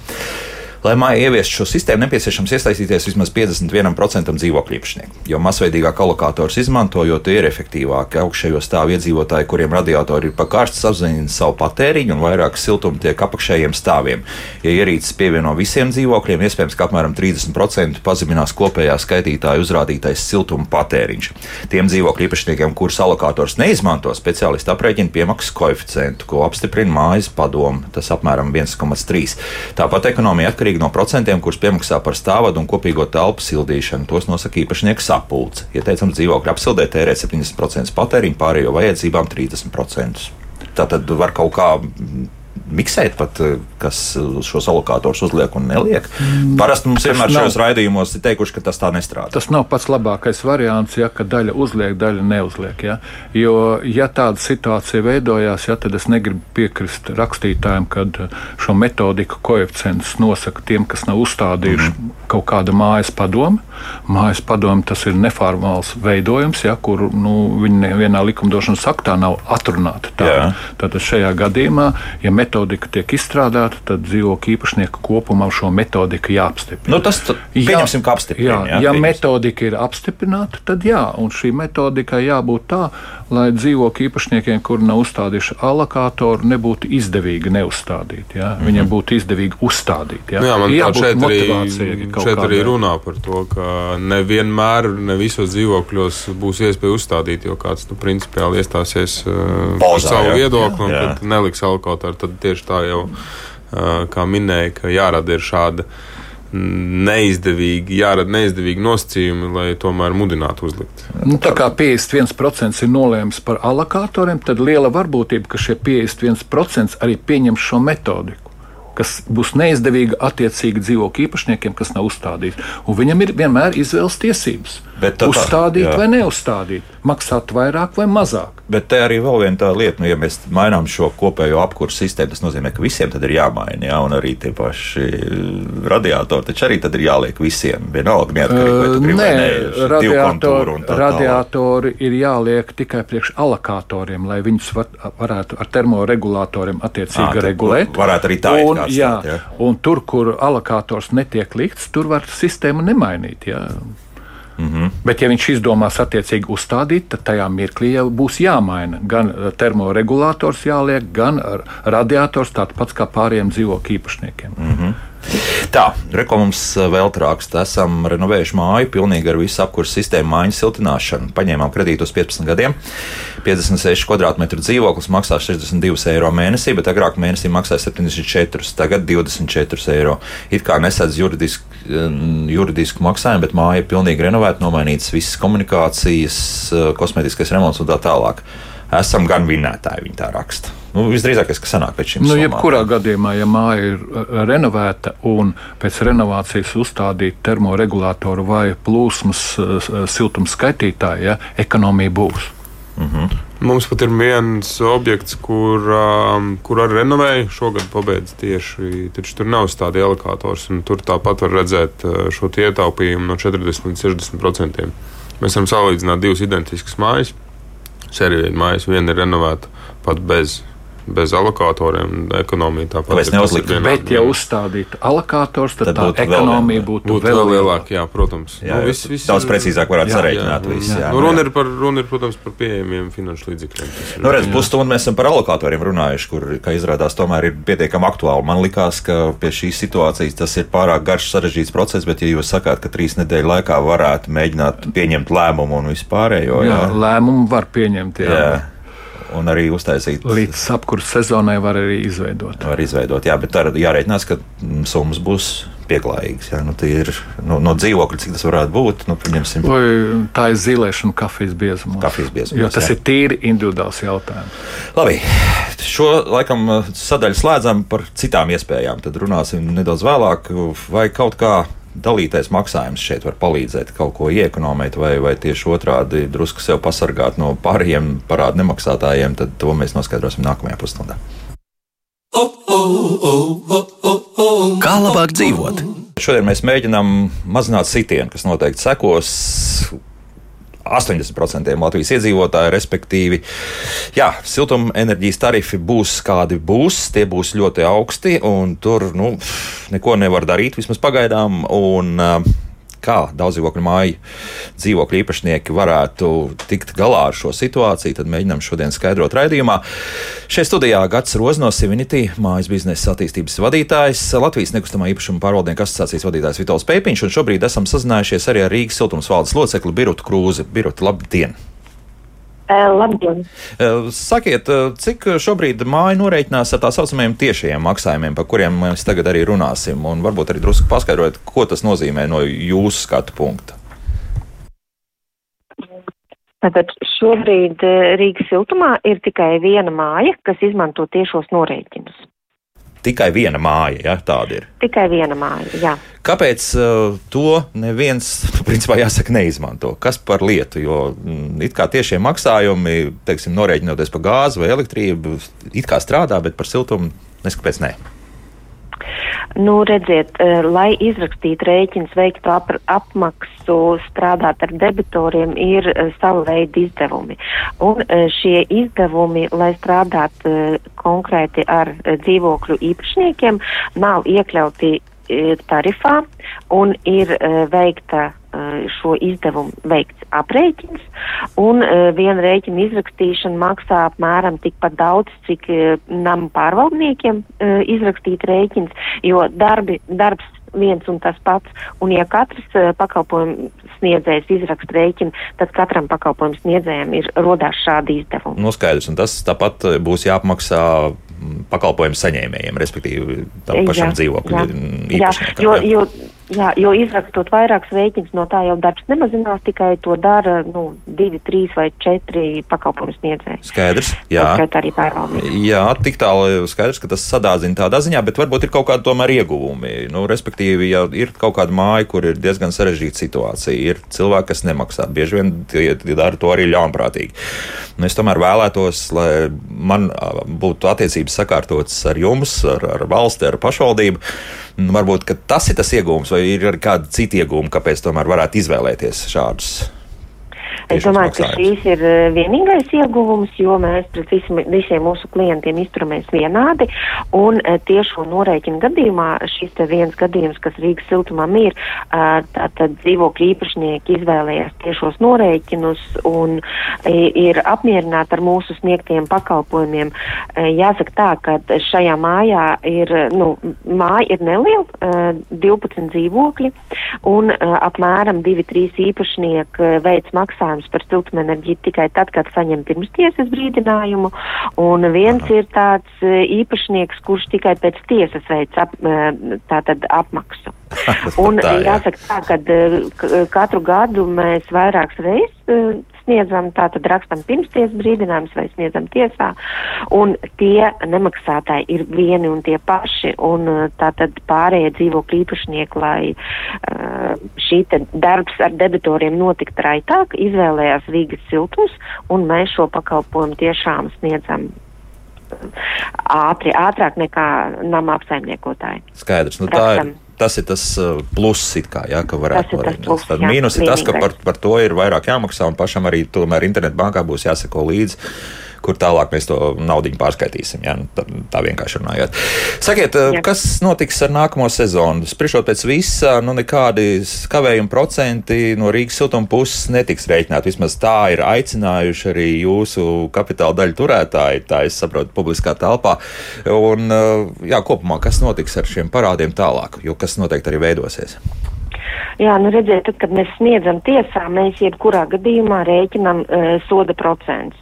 Lai māja ieviestu šo sistēmu, nepieciešams iesaistīties vismaz 51% dzīvokļu īpašnieku, jo masveidīgāk alokators izmantojot, ir efektīvāk. Augšējo stāvu iedzīvotāji, kuriem radiatori ir pa karsts, apzina savu patēriņu un vairāk siltuma tiek apakšējiem stāviem. Ja ierīces pievieno visiem dzīvokļiem, iespējams, ka apmēram 30% pazeminās kopējā skaitītāja uzrādītais siltuma patēriņš. Tiem dzīvokļu īpašniekiem, kurus alokators neizmanto, speciālisti aprēķina piemaksas koeficientu, ko apstiprina mājas padomu. Tas apmēram 1,3. Tāpat ekonomija atkarīga atkarīgi no procentiem, kurus piemaksā par stāvadu un kopīgo telpu sildīšanu. Tos nosaka īpašnieks sapulce. Ieteicams dzīvokļu apsildē tērēt 70% patēriņu, pārējo vajadzībām 30%. Tātad var kaut kā miksēt, pat, eh, kas šos alokātorus uzliek un neliek. Mm, Parasti mums vienmēr šajos raidījumos ir teikuši, ka tas tā nestrādā. Tas nav pats labākais variants, ja daļa uzliek, daļa neuzliek. Ja? Jo, ja tāda situācija veidojās, ja, tad es negribu piekrist rakstītājiem, ka šo metodiku koeficientus nosaka tiem, kas nav uzstādījuši mm. kaut kāda mājas padome. Mājas padome tas ir neformāls veidojums, ja, kur nu, viņi nevienā likumdošanas aktā nav atrunāti. Tā, tātad šajā gadījumā, ja metodika metodika tiek izstrādāta, tad dzīvokļu īpašnieku kopumā šo metodiku jāapstiprina. Nu, tas pieņemsim, ka apstiprina. Jā, jā, ja metodika ir apstiprināta, tad jā, un šī metodikai jābūt tā, lai dzīvokļu īpašniekiem, kuri nav uzstādījuši alokātoru, nebūtu izdevīgi neuzstādīt. Jā. Mm -hmm. Viņiem būtu izdevīgi uzstādīt. Jā, nu jā man jābūt šeit arī, šeit arī runā par to, ka nevienmēr, ne visos dzīvokļos būs iespēja uzstādīt, jo kāds nu, principiāli iestāsies uh, par savu jā. viedokli un neliks alokātoru. Tad tieši tā jau, kā minēja, ka jārada ir šāda neizdevīgi, jārada neizdevīgi nosacījumi, lai tomēr mudinātu uzlikt. Nu, tā kā 51% ir nolēmts par alokātoriem, tad liela varbūtība, ka šie 51% arī pieņem šo metodiku kas būs neizdevīga attiecīgi dzīvokļu īpašniekiem, kas nav uzstādīti. Un viņam ir vienmēr izvēles tiesības. Bet tā, uzstādīt jā. vai neuzstādīt, maksāt vairāk vai mazāk. Bet te arī vēl viena tā lieta, nu, ja mēs mainām šo kopējo apkursu sistēmu, tas nozīmē, ka visiem tad ir jāmaina, jā, un arī tie paši radiatori taču arī tad ir jāliek visiem. Vienalga, neatkarīgi, vai tu gribi Nē, ne, radiatori, radiatori ir jāliek tikai priekš alakatoriem, lai viņus var, varētu ar termoregulatoriem attiecīgi à, regulēt. Varētu arī tā un. Jā, jā. Un tur, kur alakators netiek likts, tur var sistēmu nemainīt. Jā. Mm -hmm. Bet, ja viņš izdomās attiecīgi uzstādīt, tad tajā mirklī jau būs jāmaina gan termoregulators, jāliek, gan radiators, tāds pats kā pārējiem dzīvokļu īpašniekiem. Mm -hmm. Tā, rekomendācijas eh, vēl trākst. Esam renovējuši māju, pilnīgi ar visu apkursu sistēmu, māju siltināšanu. Paņēmām kredītu uz 15 gadiem. 56 km2 dzīvoklis maksā 62 eiro mēnesī, bet agrāk mēnesī maksāja 74, tagad 24 eiro. It kā nesadz juridisku, juridisku maksājumu, bet māja ir pilnīgi renovēta, nomainītas visas komunikācijas, eh, kosmētiskais remonts un tā tālāk. Esam gan vinētāji, viņi tā raksta. Nu, visdrīzākais, ka sanāk pēc šīm nu, summām. Jebkurā gadījumā, ja māja ir renovēta un pēc renovācijas uzstādīta termoregulātoru vai plūsmas siltuma skaitītāja, ja, ekonomija būs. Mm -hmm. Mums pat ir viens objekts, kur, um, kur arī renovēja. Šogad pabeidz tieši, taču tur nav tāda elikators. Tur tāpat var redzēt uh, šo ietaupījumu no 40 līdz 60 procentiem. Mēs varam salīdzināt divas identiskas mājas. Sērija mājas, viena ir renovēta pat bez bez alokatoriem ekonomija tāpat Tāpēc neuzlikt. Bet, ja uzstādītu alokators, tad, tad tā ekonomija būtu būtu vēl, vēl lielāka. Jā, protams. Jā, nu, vis, vis, daudz precīzāk varētu sareiķināt visu. Jā, nu, runa, ir par, runa ir, protams, par pieejamiem finanšu līdzekļiem. Nu, redz, pusstundu mēs esam par alokatoriem runājuši, kur, kā izrādās, tomēr ir pietiekami aktuāli. Man likās, ka pie šīs situācijas tas ir pārāk garš sarežģīts process, bet ja jūs sakāt, ka trīs nedēļu laikā varētu mēģināt pieņemt lēmumu un vispārējo, jā, jā lēmumu var pieņemt. Jā. jā un arī uztaisīt. Līdz apkurses sezonai var arī izveidot. Var izveidot, jā, bet tad jārēķinās, ka summas būs pieklājīgas. Jā, nu, ir, nu, no dzīvokļa, cik tas varētu būt. Nu, pieņemsim. Vai tā ir zīlēšana kafijas biezumā. Kafijas biezumā. Jo tas jā. ir tīri individuāls jautājums. Labi, šo laikam sadaļu slēdzam par citām iespējām. Tad runāsim nedaudz vēlāk, vai kaut kā dalītais maksājums šeit var palīdzēt kaut ko iekonomēt, vai, vai tieši otrādi drusku sev pasargāt no pārējiem parādu nemaksātājiem, tad to mēs noskaidrosim nākamajā pusstundā. Kā labāk dzīvot? Šodien mēs mēģinām mazināt sitienu, kas noteikti sekos 80% Latvijas iedzīvotāju, respektīvi, jā, siltumenerģijas tarifi būs kādi būs, tie būs ļoti augsti, un tur nu, neko nevar darīt vismaz pagaidām. Un, uh, kā daudzdzīvokļu māju dzīvokļu īpašnieki varētu tikt galā ar šo situāciju, tad mēģinām šodien skaidrot raidījumā. Šeit studijā Gats Roznos, Civinity, mājas biznesa attīstības vadītājs, Latvijas nekustamā īpašuma pārvaldnieku asociācijas vadītājs Vitāls Pēpiņš, un šobrīd esam sazinājušies arī ar Rīgas siltums valdes locekli Birutu Krūzi. Birutu, labdien! Labdien! Sakiet, cik šobrīd māja norēķinās ar tā saucamajiem tiešajiem maksājumiem, par kuriem mēs tagad arī runāsim, un varbūt arī drusku paskaidrot, ko tas nozīmē no jūsu skatu punkta? Tātad šobrīd Rīgas siltumā ir tikai viena māja, kas izmanto tiešos norēķinus. Tikai viena māja, ja tāda ir. Tikai viena māja, jā. Kāpēc uh, to neviens, principā, jāsaka, neizmanto? Kas par lietu? Jo mm, it kā tiešie maksājumi, teiksim, norēķinoties par gāzi vai elektrību, it kā strādā, bet par siltumu neskapēc ne. Nu, redziet, eh, lai izrakstītu rēķins, veiktu ap, apmaksu, strādāt ar debitoriem, ir uh, sava veida izdevumi. Un uh, šie izdevumi, lai strādātu konkrēti ar dzīvokļu īpašniekiem, nav iekļauti tarifā un ir veikta šo izdevumu veikts aprēķins, un viena rēķina izrakstīšana maksā apmēram tikpat daudz, cik nama pārvaldniekiem izrakstīt rēķins, jo darbi, darbs viens un tas pats, un ja katrs pakalpojumu sniedzējs izraksta rēķinu, tad katram pakalpojumu sniedzējam ir rodās šādi izdevumi. Nu, skaidrs, un tas tāpat būs jāapmaksā pakalpojumu saņēmējiem, respektīvi tam pašam dzīvokļu īpašniekam. Jo, jo, Jā, jo izrakstot vairākus rēķinus, no tā jau darbs nemazinās, tikai to dara nu, divi, trīs vai četri pakalpojumu sniedzēji. Skaidrs, jā. Arī jā, tik tālu skaidrs, ka tas sadāzina tādā ziņā, bet varbūt ir kaut kādi tomēr ieguvumi. Nu, respektīvi, ja ir kaut kāda māja, kur ir diezgan sarežģīta situācija, ir cilvēki, kas nemaksā, bieži vien tie, tie dara to arī ļaunprātīgi. Nu, es tomēr vēlētos, lai man būtu attiecības sakārtotas ar jums, ar, ar valsti, ar pašvaldību. Nu, varbūt tas ir tas iegūms, vai ir arī kādi citi iegūmi, kāpēc tomēr varētu izvēlēties šādus Es domāju, ka šīs ir eh, vienīgais ieguvums, jo mēs pret visiem, visiem mūsu klientiem izturamies vienādi. Un eh, tiešo norēķinu gadījumā šis te viens gadījums, kas Rīgas siltumam ir, eh, tātad dzīvokļu īpašnieki izvēlējās tiešos norēķinus un ir apmierināti ar mūsu sniegtiem pakalpojumiem. Jāsaka tā, ka šajā mājā ir, nu, māja ir neliela, 12 dzīvokļi un apmēram 2-3 īpašnieki veids maksājumu maksājums par siltumenerģiju tikai tad, kad saņem pirmstiesas brīdinājumu, un viens Aha. ir tāds e, īpašnieks, kurš tikai pēc tiesas veids ap, e, tātad apmaksu. un tā, jā. jāsaka tā, ka katru gadu mēs vairākas reizes sniedzam, tātad rakstam pirmsties brīdinājums vai sniedzam tiesā, un tie nemaksātāji ir vieni un tie paši, un uh, tātad pārējie dzīvokļu īpašnieki, lai uh, šī te darbs ar debitoriem notikt raitāk, izvēlējās Rīgas siltums, un mēs šo pakalpojumu tiešām sniedzam ātri, ātrāk nekā nama apsaimniekotāji. Skaidrs, nu tā ir. Tas ir tas uh, pluss, kā, jā, ka varētu būt. Tad mīnus ir tas, ka par, par to ir vairāk jāmaksā, un pašam arī tomēr internetbankā būs jāseko līdzi kur tālāk mēs to naudu pārskaitīsim. Ja? Nu, tā, tā vienkārši runājot. Sakiet, eh, Jā. kas notiks ar nākamo sezonu? Spriežot pēc visa, nu nekādi kavējuma procenti no Rīgas siltuma puses netiks rēķināti. Vismaz tā ir aicinājuši arī jūsu kapitāla daļu turētāji, tā es saprotu, publiskā telpā. Un, eh, jā, kopumā, kas notiks ar šiem parādiem tālāk, jo kas noteikti arī veidosies? Jā, nu redziet, tad, kad mēs sniedzam tiesā, mēs jebkurā gadījumā rēķinam uh, soda procents.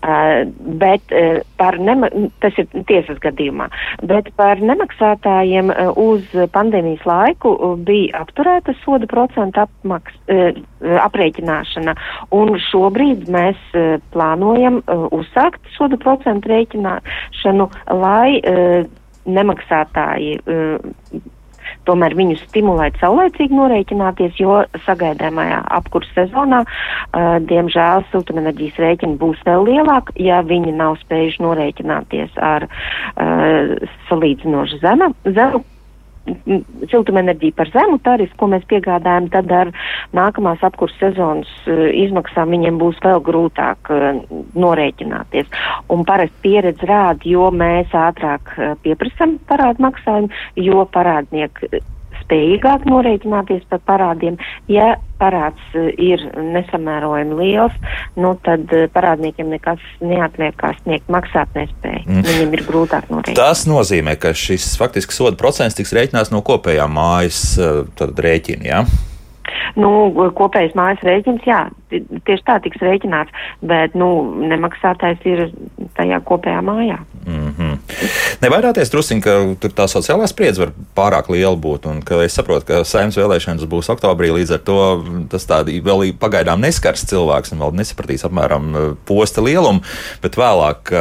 Uh, bet uh, par nema, tas ir tiesas gadījumā, bet par nemaksātājiem uh, uz pandēmijas laiku uh, bija apturēta soda procenta apmaks, uh, aprēķināšana, un šobrīd mēs uh, plānojam uh, uzsākt soda procentu rēķināšanu, lai uh, nemaksātāji uh, tomēr viņus stimulēt saulēcīgi norēķināties, jo sagaidāmajā apkurss sezonā, uh, diemžēl, siltumenerģijas rēķini būs vēl lielāki, ja viņi nav spējuši norēķināties ar uh, salīdzinoši zemu, zemu siltumenerģiju par zemu tarifu, ko mēs piegādājam, tad ar nākamās apkurss sezonas uh, izmaksām viņiem būs vēl grūtāk uh, norēķināties. Un parasti pieredze rāda, jo mēs ātrāk uh, pieprasam parādu maksājumu, jo parādnieki spējīgāk norēķināties par parādiem. Ja parāds eh, ir nesamērojami liels, nu tad eh, parādniekiem nekas neatliek kā sniegt maksāt nespēju. Mm. Viņiem ir grūtāk norēķināt. Tas nozīmē, ka šis faktiski soda procents tiks rēķināts no kopējā mājas eh, rēķina. Ja? Nu, kopējais mājas rēķins, jā, tieši tā tiks rēķināts, bet, nu, nemaksātais ir tajā kopējā mājā. Mm -hmm. Nevairāties druskuļi, ka tur tā sociālā spriedze var pārāk liela būt, un ka es saprotu, ka saimnes vēlēšanas būs oktobrī, līdz ar to tas tādi vēl pagaidām neskars cilvēks un vēl nesapratīs apmēram uh, posta lielumu, bet vēlāk.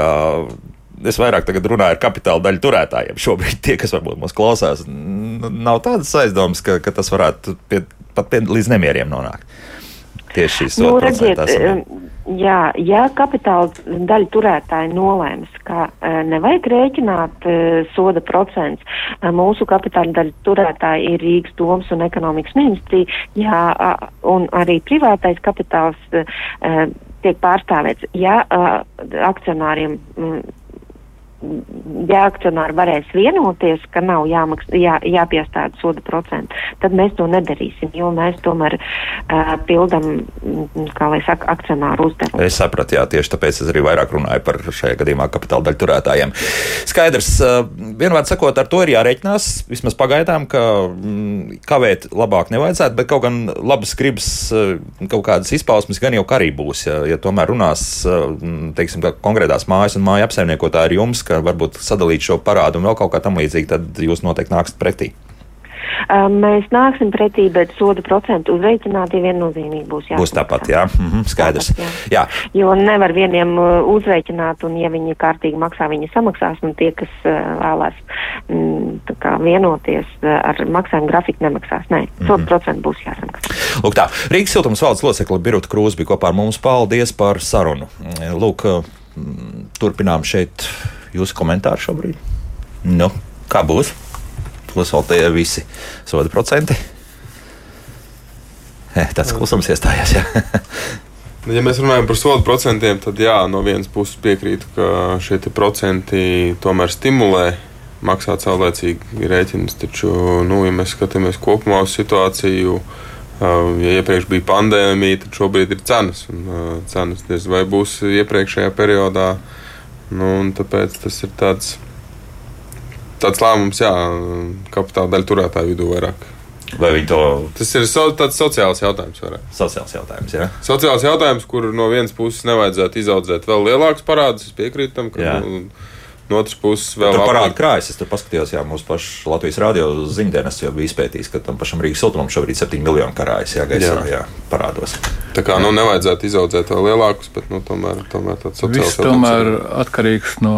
Es vairāk runāju ar kapitāla daļu turētājiem. Šobrīd tie, kas varbūt mūs klausās, nav tādas aizdomas, ka, ka tas varētu pie pat pie, līdz nemieriem nonākt. Tieši šīs nu, redziet, jā, ja kapitāla daļa turētāji nolēms, ka uh, nevajag rēķināt uh, soda procents, uh, mūsu kapitāla daļa turētāji ir Rīgas domas un ekonomikas ministrija, jā, un arī privātais kapitāls tiek pārstāvēts. Ja uh, akcionāriem mm, ja akcionāri varēs vienoties, ka nav jāmaks, jā, jāpiestāda soda procentu, tad mēs to nedarīsim, jo mēs tomēr uh, pildam, kā lai saka, akcionāru uzdevumu. Es sapratu, jā, tieši tāpēc es arī vairāk runāju par šajā gadījumā kapitāla daļu turētājiem. Skaidrs, uh, vienvārds sakot, ar to ir jārēķinās, vismaz pagaidām, ka mm, kavēt labāk nevajadzētu, bet kaut gan labas gribas uh, kaut kādas izpausmes gan jau arī būs, ja, ja tomēr runās, uh, teiksim, konkrētās mājas un māja apsaimniekotāji ar jums, ka varbūt sadalīt šo parādu un vēl kaut kā tam līdzīga, tad jūs noteikti nāksiet pretī. Mēs nāksim pretī, bet soda procentu uzreikināti viennozīmīgi būs jāsaka. Būs tāpat, jā, mhm, skaidrs. Tāpat, jā. jā. Jo nevar vieniem uzreikināt, un ja viņi kārtīgi maksā, viņi samaksās, un tie, kas vēlās mm, kā, vienoties ar maksājumu grafiku, nemaksās. Nē, soda mhm. procentu būs jāsamaksā. Lūk tā, Rīgas siltums valdes locekla Birta Krūs bija kopā ar mums. Paldies par sarunu. Lūk, turpinām šeit jūsu komentāru šobrīd? Nu, kā būs? Plus vēl tie visi soda procenti. Eh, tāds klusums iestājās. Jā. Nu, ja mēs runājam par sodu procentiem, tad jā, no vienas puses piekrītu, ka šie procenti tomēr stimulē maksāt saulēcīgi rēķinus. Taču, nu, ja mēs skatāmies kopumā uz situāciju, ja iepriekš bija pandēmija, tad šobrīd ir cenas. Un, cenas diez vai būs iepriekšējā periodā Nu, tāpēc tas ir tāds, tāds lēmums, jā, kapitāla daļa turētāju vidū vairāk. Vai viņi to? Tas ir so, tāds sociāls jautājums. Vairāk. Sociāls jautājums, jā. Sociāls jautājums, kur no vienas puses nevajadzētu izaudzēt vēl lielākus parādus. Es piekrītu tam, ka nu, No otras puses, vēl tur parāda krājas. Es tur paskatījos, jā, mūsu pašu Latvijas radio ziņdienas jau bija izpētījis, ka tam pašam Rīgas siltumam šobrīd ir 7 miljoni krājas, jā, gaisā, jā. jā, parādos. Tā kā nu, nevajadzētu izaudzēt vēl lielākus, bet nu, tomēr, tomēr tāds sociāls jautājums. Tomēr atkarīgs no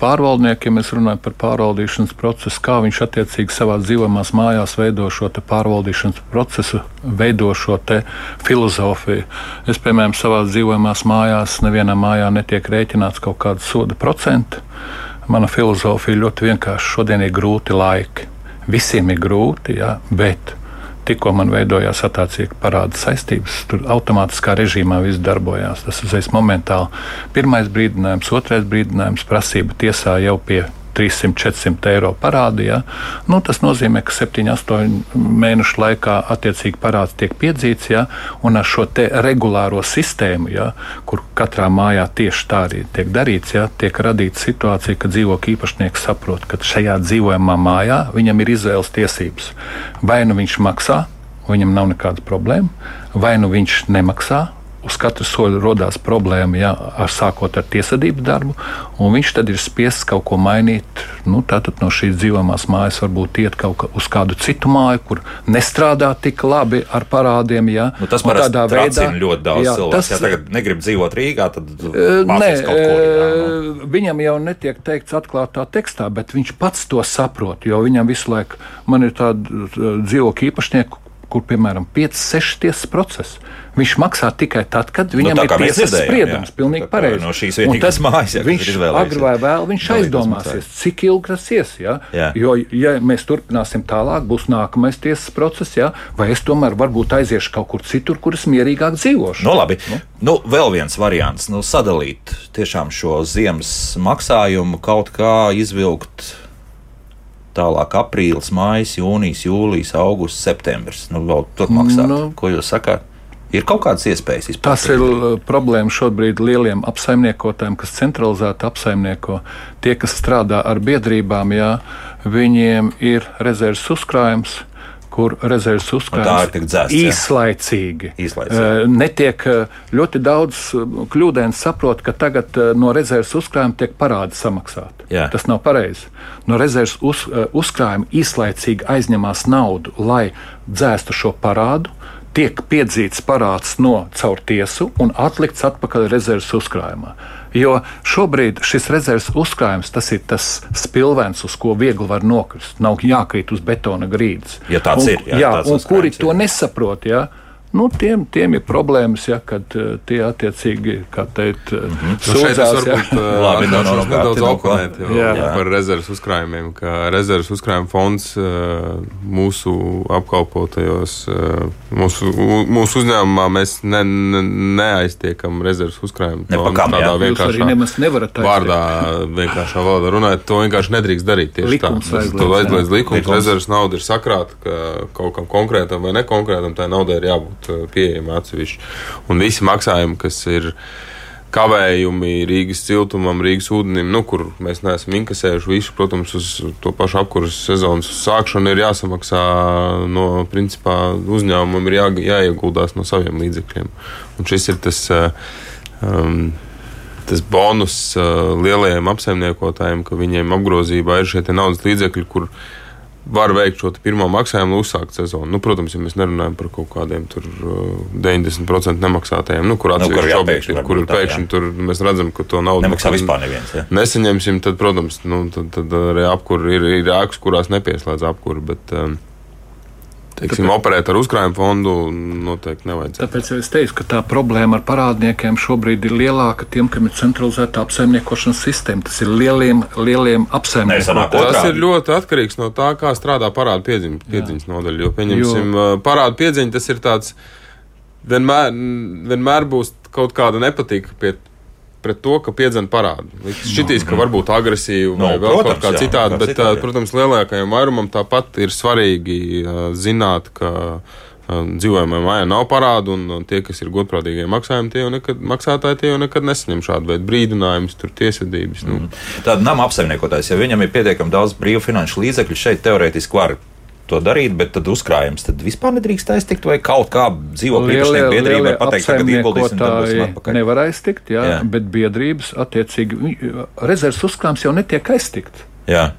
pārvaldniekiem. Mēs runājam par pārvaldīšanas procesu, kā viņš attiecīgi savā dzīvojamās mājās veido šo pārvaldīšanas procesu, veido šo filozofiju. Es, piemēram, savā dzīvojamās mājās nevienā mājā netiek rēķināts kaut kāda soda procenta. Mana filozofija ļoti vienkārši. Šodien ir grūti laiki. Visiem ir grūti, jā, bet tikko man veidojās attiecīgi parāda saistības, tur automātiskā režīmā viss darbojās. Tas uzreiz momentāli. Pirmais brīdinājums, otrais brīdinājums, prasība tiesā jau pie 300-400 eiro parādi. Ja? Nu, tas nozīmē, ka 7-8 mēnešu laikā attiecīgi parāds tiek piedzīts, ja? un ar šo regulāro sistēmu, ja? kur katrā mājā tieši tā arī tiek darīts, ja? tiek radīta situācija, ka dzīvokļu īpašnieks saprot, ka šajā dzīvojamā mājā viņam ir izvēles tiesības. Vai nu viņš maksā, viņam nav nekāda problēma, vai nu viņš nemaksā, uz katra soļa radās problēma, ja, ar sākot ar tiesvedības darbu, un viņš tad ir spiests kaut ko mainīt. Nu, tātad no šīs dzīvojamās mājas varbūt iet kaut kā uz kādu citu māju, kur nestrādā tik labi ar parādiem. Ja, nu, tas man tādā veidā ļoti daudz jā, cilvēku. Tas, ja tagad negrib dzīvot Rīgā, tad nē, ko. Jā, nu. Viņam jau netiek teikts atklātā tekstā, bet viņš pats to saprot, jo viņam visu laiku man ir tāda dzīvokļa īpašnieka, kur piemēram 5-6 tiesas procesi. Viņš maksā tikai tad, kad nu, viņam nu, ir tiesas spriedums. Jā. Pilnīgi pareizi. No šīs vietas mājas, jā, viņš agri vai vēl viņš aizdomāsies, cik ilgi tas ies. Jā? Jā. Jo, ja mēs turpināsim tālāk, būs nākamais tiesas process, jā? vai es tomēr varbūt aiziešu kaut kur citur, kur es mierīgāk dzīvošu. Nu, labi. Nu? Nu, vēl viens variants nu, - sadalīt tiešām šo ziemas maksājumu, kaut kā izvilkt tālāk aprīlis, maijs, jūnijas, jūlijas, augusts, septembris. Nu, vēl tur maksāt. Nu, Ko jūs sakāt? Ir kaut kādas iespējas izpētīt. Tas ir uh, problēma šobrīd lieliem apsaimniekotājiem, kas centralizēti apsaimnieko. Tie, kas strādā ar biedrībām, jā, viņiem ir rezerves uzkrājums kur rezerves uzkrājums īslaicīgi. īslaicīgi. Netiek ļoti daudz kļūdaini saprot, ka tagad no rezerves uzkrājuma tiek parādi samaksāti. Jā. Tas nav pareizi. No rezerves uz, uzkrājuma īslaicīgi aizņemās naudu, lai dzēstu šo parādu. Tiek piedzīts parāds no caur tiesu un atlikts atpakaļ rezerves uzkrājumā. Jo šobrīd šis rezerves uzkrājums tas ir tas spilvens, uz ko viegli var nokrist. Nav jākrīt uz betona grīdas. Ja tāds un, ir, jā, jā, tāds un kuri ir. to nesaprot. Jā, Nu, tiem, tiem ir problēmas, ja, kad uh, tie attiecīgi, kā teikt, mm -hmm. sūdzās. Nu, varbūt, uh, Labi, no, no, nedaudz oponēt par rezerves uzkrājumiem, ka rezerves uzkrājuma fonds uh, mūsu apkalpotajos, uh, mūsu, mūsu uzņēmumā mēs ne, ne, neaiztiekam rezerves uzkrājumu. Nepakam, tādā jā. vienkāršā vārdā, vienkāršā valodā runājot, to vienkārši nedrīkst darīt. Tieši likums tā. Aizliedz, to aizliedz likums, likums. rezerves nauda ir sakrāta, ka kaut kam konkrētam vai nekonkrētam tā naudai ir jābūt būt pieejama atsevišķi. Un visi maksājumi, kas ir kavējumi Rīgas ciltumam, Rīgas ūdenim, nu, kur mēs neesam inkasējuši visu, protams, uz to pašu apkurses sezonas sākšanu, ir jāsamaksā no principā uzņēmumam, ir jā, jāieguldās no saviem līdzekļiem. Un šis ir tas. Um, tas bonus uh, lielajiem apsaimniekotājiem, ka viņiem apgrozībā ir šie naudas līdzekļi, kur var veikt šo pirmo maksājumu, uzsākt sezonu. Nu, protams, ja mēs nerunājam par kaut kādiem tur, 90% uh, nemaksātajiem, nu, kur atsevišķi nu, objekti ir, kur ir pēkšņi tur mēs redzam, ka to naudu nemaksā vispār neviens. Ja? Nesaņemsim, tad, protams, nu, tad, tad arī apkur ir, ir ēkas, kurās nepieslēdz apkuri. Bet, um, Teiksim, Tāpēc, operēt ar uzkrājumu fondu noteikti nevajadzētu. Tāpēc es teicu, ka tā problēma ar parādniekiem šobrīd ir lielāka tiem, kam ir centralizēta apsaimniekošanas sistēma. Tas ir lieliem, lieliem apsaimniekiem. Tas ir ļoti atkarīgs no tā, kā strādā parādu piedziņas, piedziņas nodaļa. Jo, pieņemsim, jo... parādu piedziņa tas ir tāds, vienmēr, vienmēr būs kaut kāda nepatīka pie pret to, ka piedzena parādu. Šķitīs, ka varbūt agresīvi vai no, vēl protams, kaut kā citādi, bet, citādi, protams, lielākajam vairumam tāpat ir svarīgi zināt, ka dzīvojamajā mājā nav parādu, un tie, kas ir godprātīgie maksājumi, tie jau nekad, maksātāji tie jau nekad nesaņem šādu veidu brīdinājumus, tur tiesvedības. Nu. Mm. Tāda nama apsaimniekotājs, ja viņam ir pietiekami daudz brīvu finanšu līdzekļu, šeit teorētiski var to darīt, bet tad uzkrājums tad vispār nedrīkst aiztikt, vai kaut kā dzīvokļu īpašnieku biedrībai pateikt, ka ieguldīsim atpakaļ. Nevar aiztikt, jā, jā. bet biedrības attiecīgi rezerves uzkrājums jau netiek aiztikt. Jā.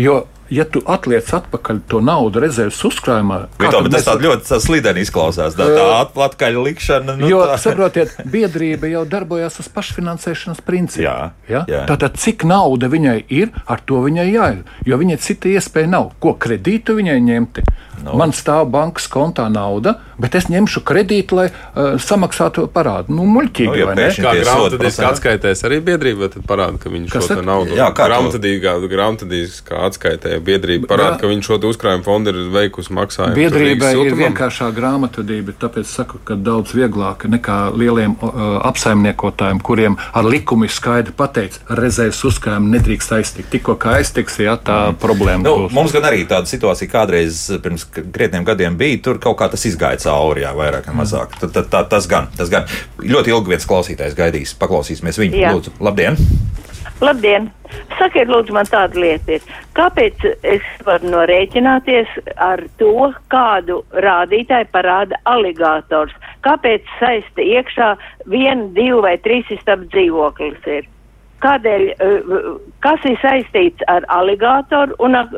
Jo ja tu atliec atpakaļ to naudu rezerves uzkrājumā, tad tas mēs... tāds ļoti slideni izklausās. Tā, tā atpakaļ likšana. Nu, jo, tā... saprotiet, biedrība jau darbojas uz pašfinansēšanas principu. Jā, ja? jā. Tātad, cik nauda viņai ir, ar to viņai jāir. Jo viņai cita iespēja nav. Ko kredītu viņai ņemt? No. Nu. Man stāv bankas kontā nauda, bet es ņemšu kredītu, lai uh, samaksātu parādu. Nu, muļķīgi, no, ja vai ne? Kā grāmatvedīgs atskaitēs arī biedrība, tad parāda, ka viņš šo naudu grāmatvedīgā, grāmatvedīgā atskaitē biedrība parāda, ka viņš šo uzkrājumu fondu ir veikusi maksājumu. Biedrībai ir vienkāršā grāmatvedība, tāpēc saku, ka daudz vieglāk nekā lieliem uh, apsaimniekotājiem, kuriem ar likumu ir skaidri pateicis, rezerves uzkrājumu nedrīkst aiztikt. Tikko kā aiztiks, jā, tā mm. problēma nu, būs. Mums gan arī tāda situācija kādreiz pirms krietniem gadiem bija, tur kaut kā tas izgāja cauri, jā, vairāk vai mazāk. Tad, tad, tā, tas, gan, tas gan ļoti ilgi viens klausītājs gaidīs. Paklausīsimies viņu. Jā. Lūdzu, labdien! Labdien! Sakiet, lūdzu, man tāda lieta ir. Kāpēc es varu norēķināties ar to, kādu rādītāju parāda aligators? Kāpēc saista iekšā viena, divu vai trīs istabu dzīvoklis ir? Kādēļ, eh, kas ir saistīts ar aligātoru un ar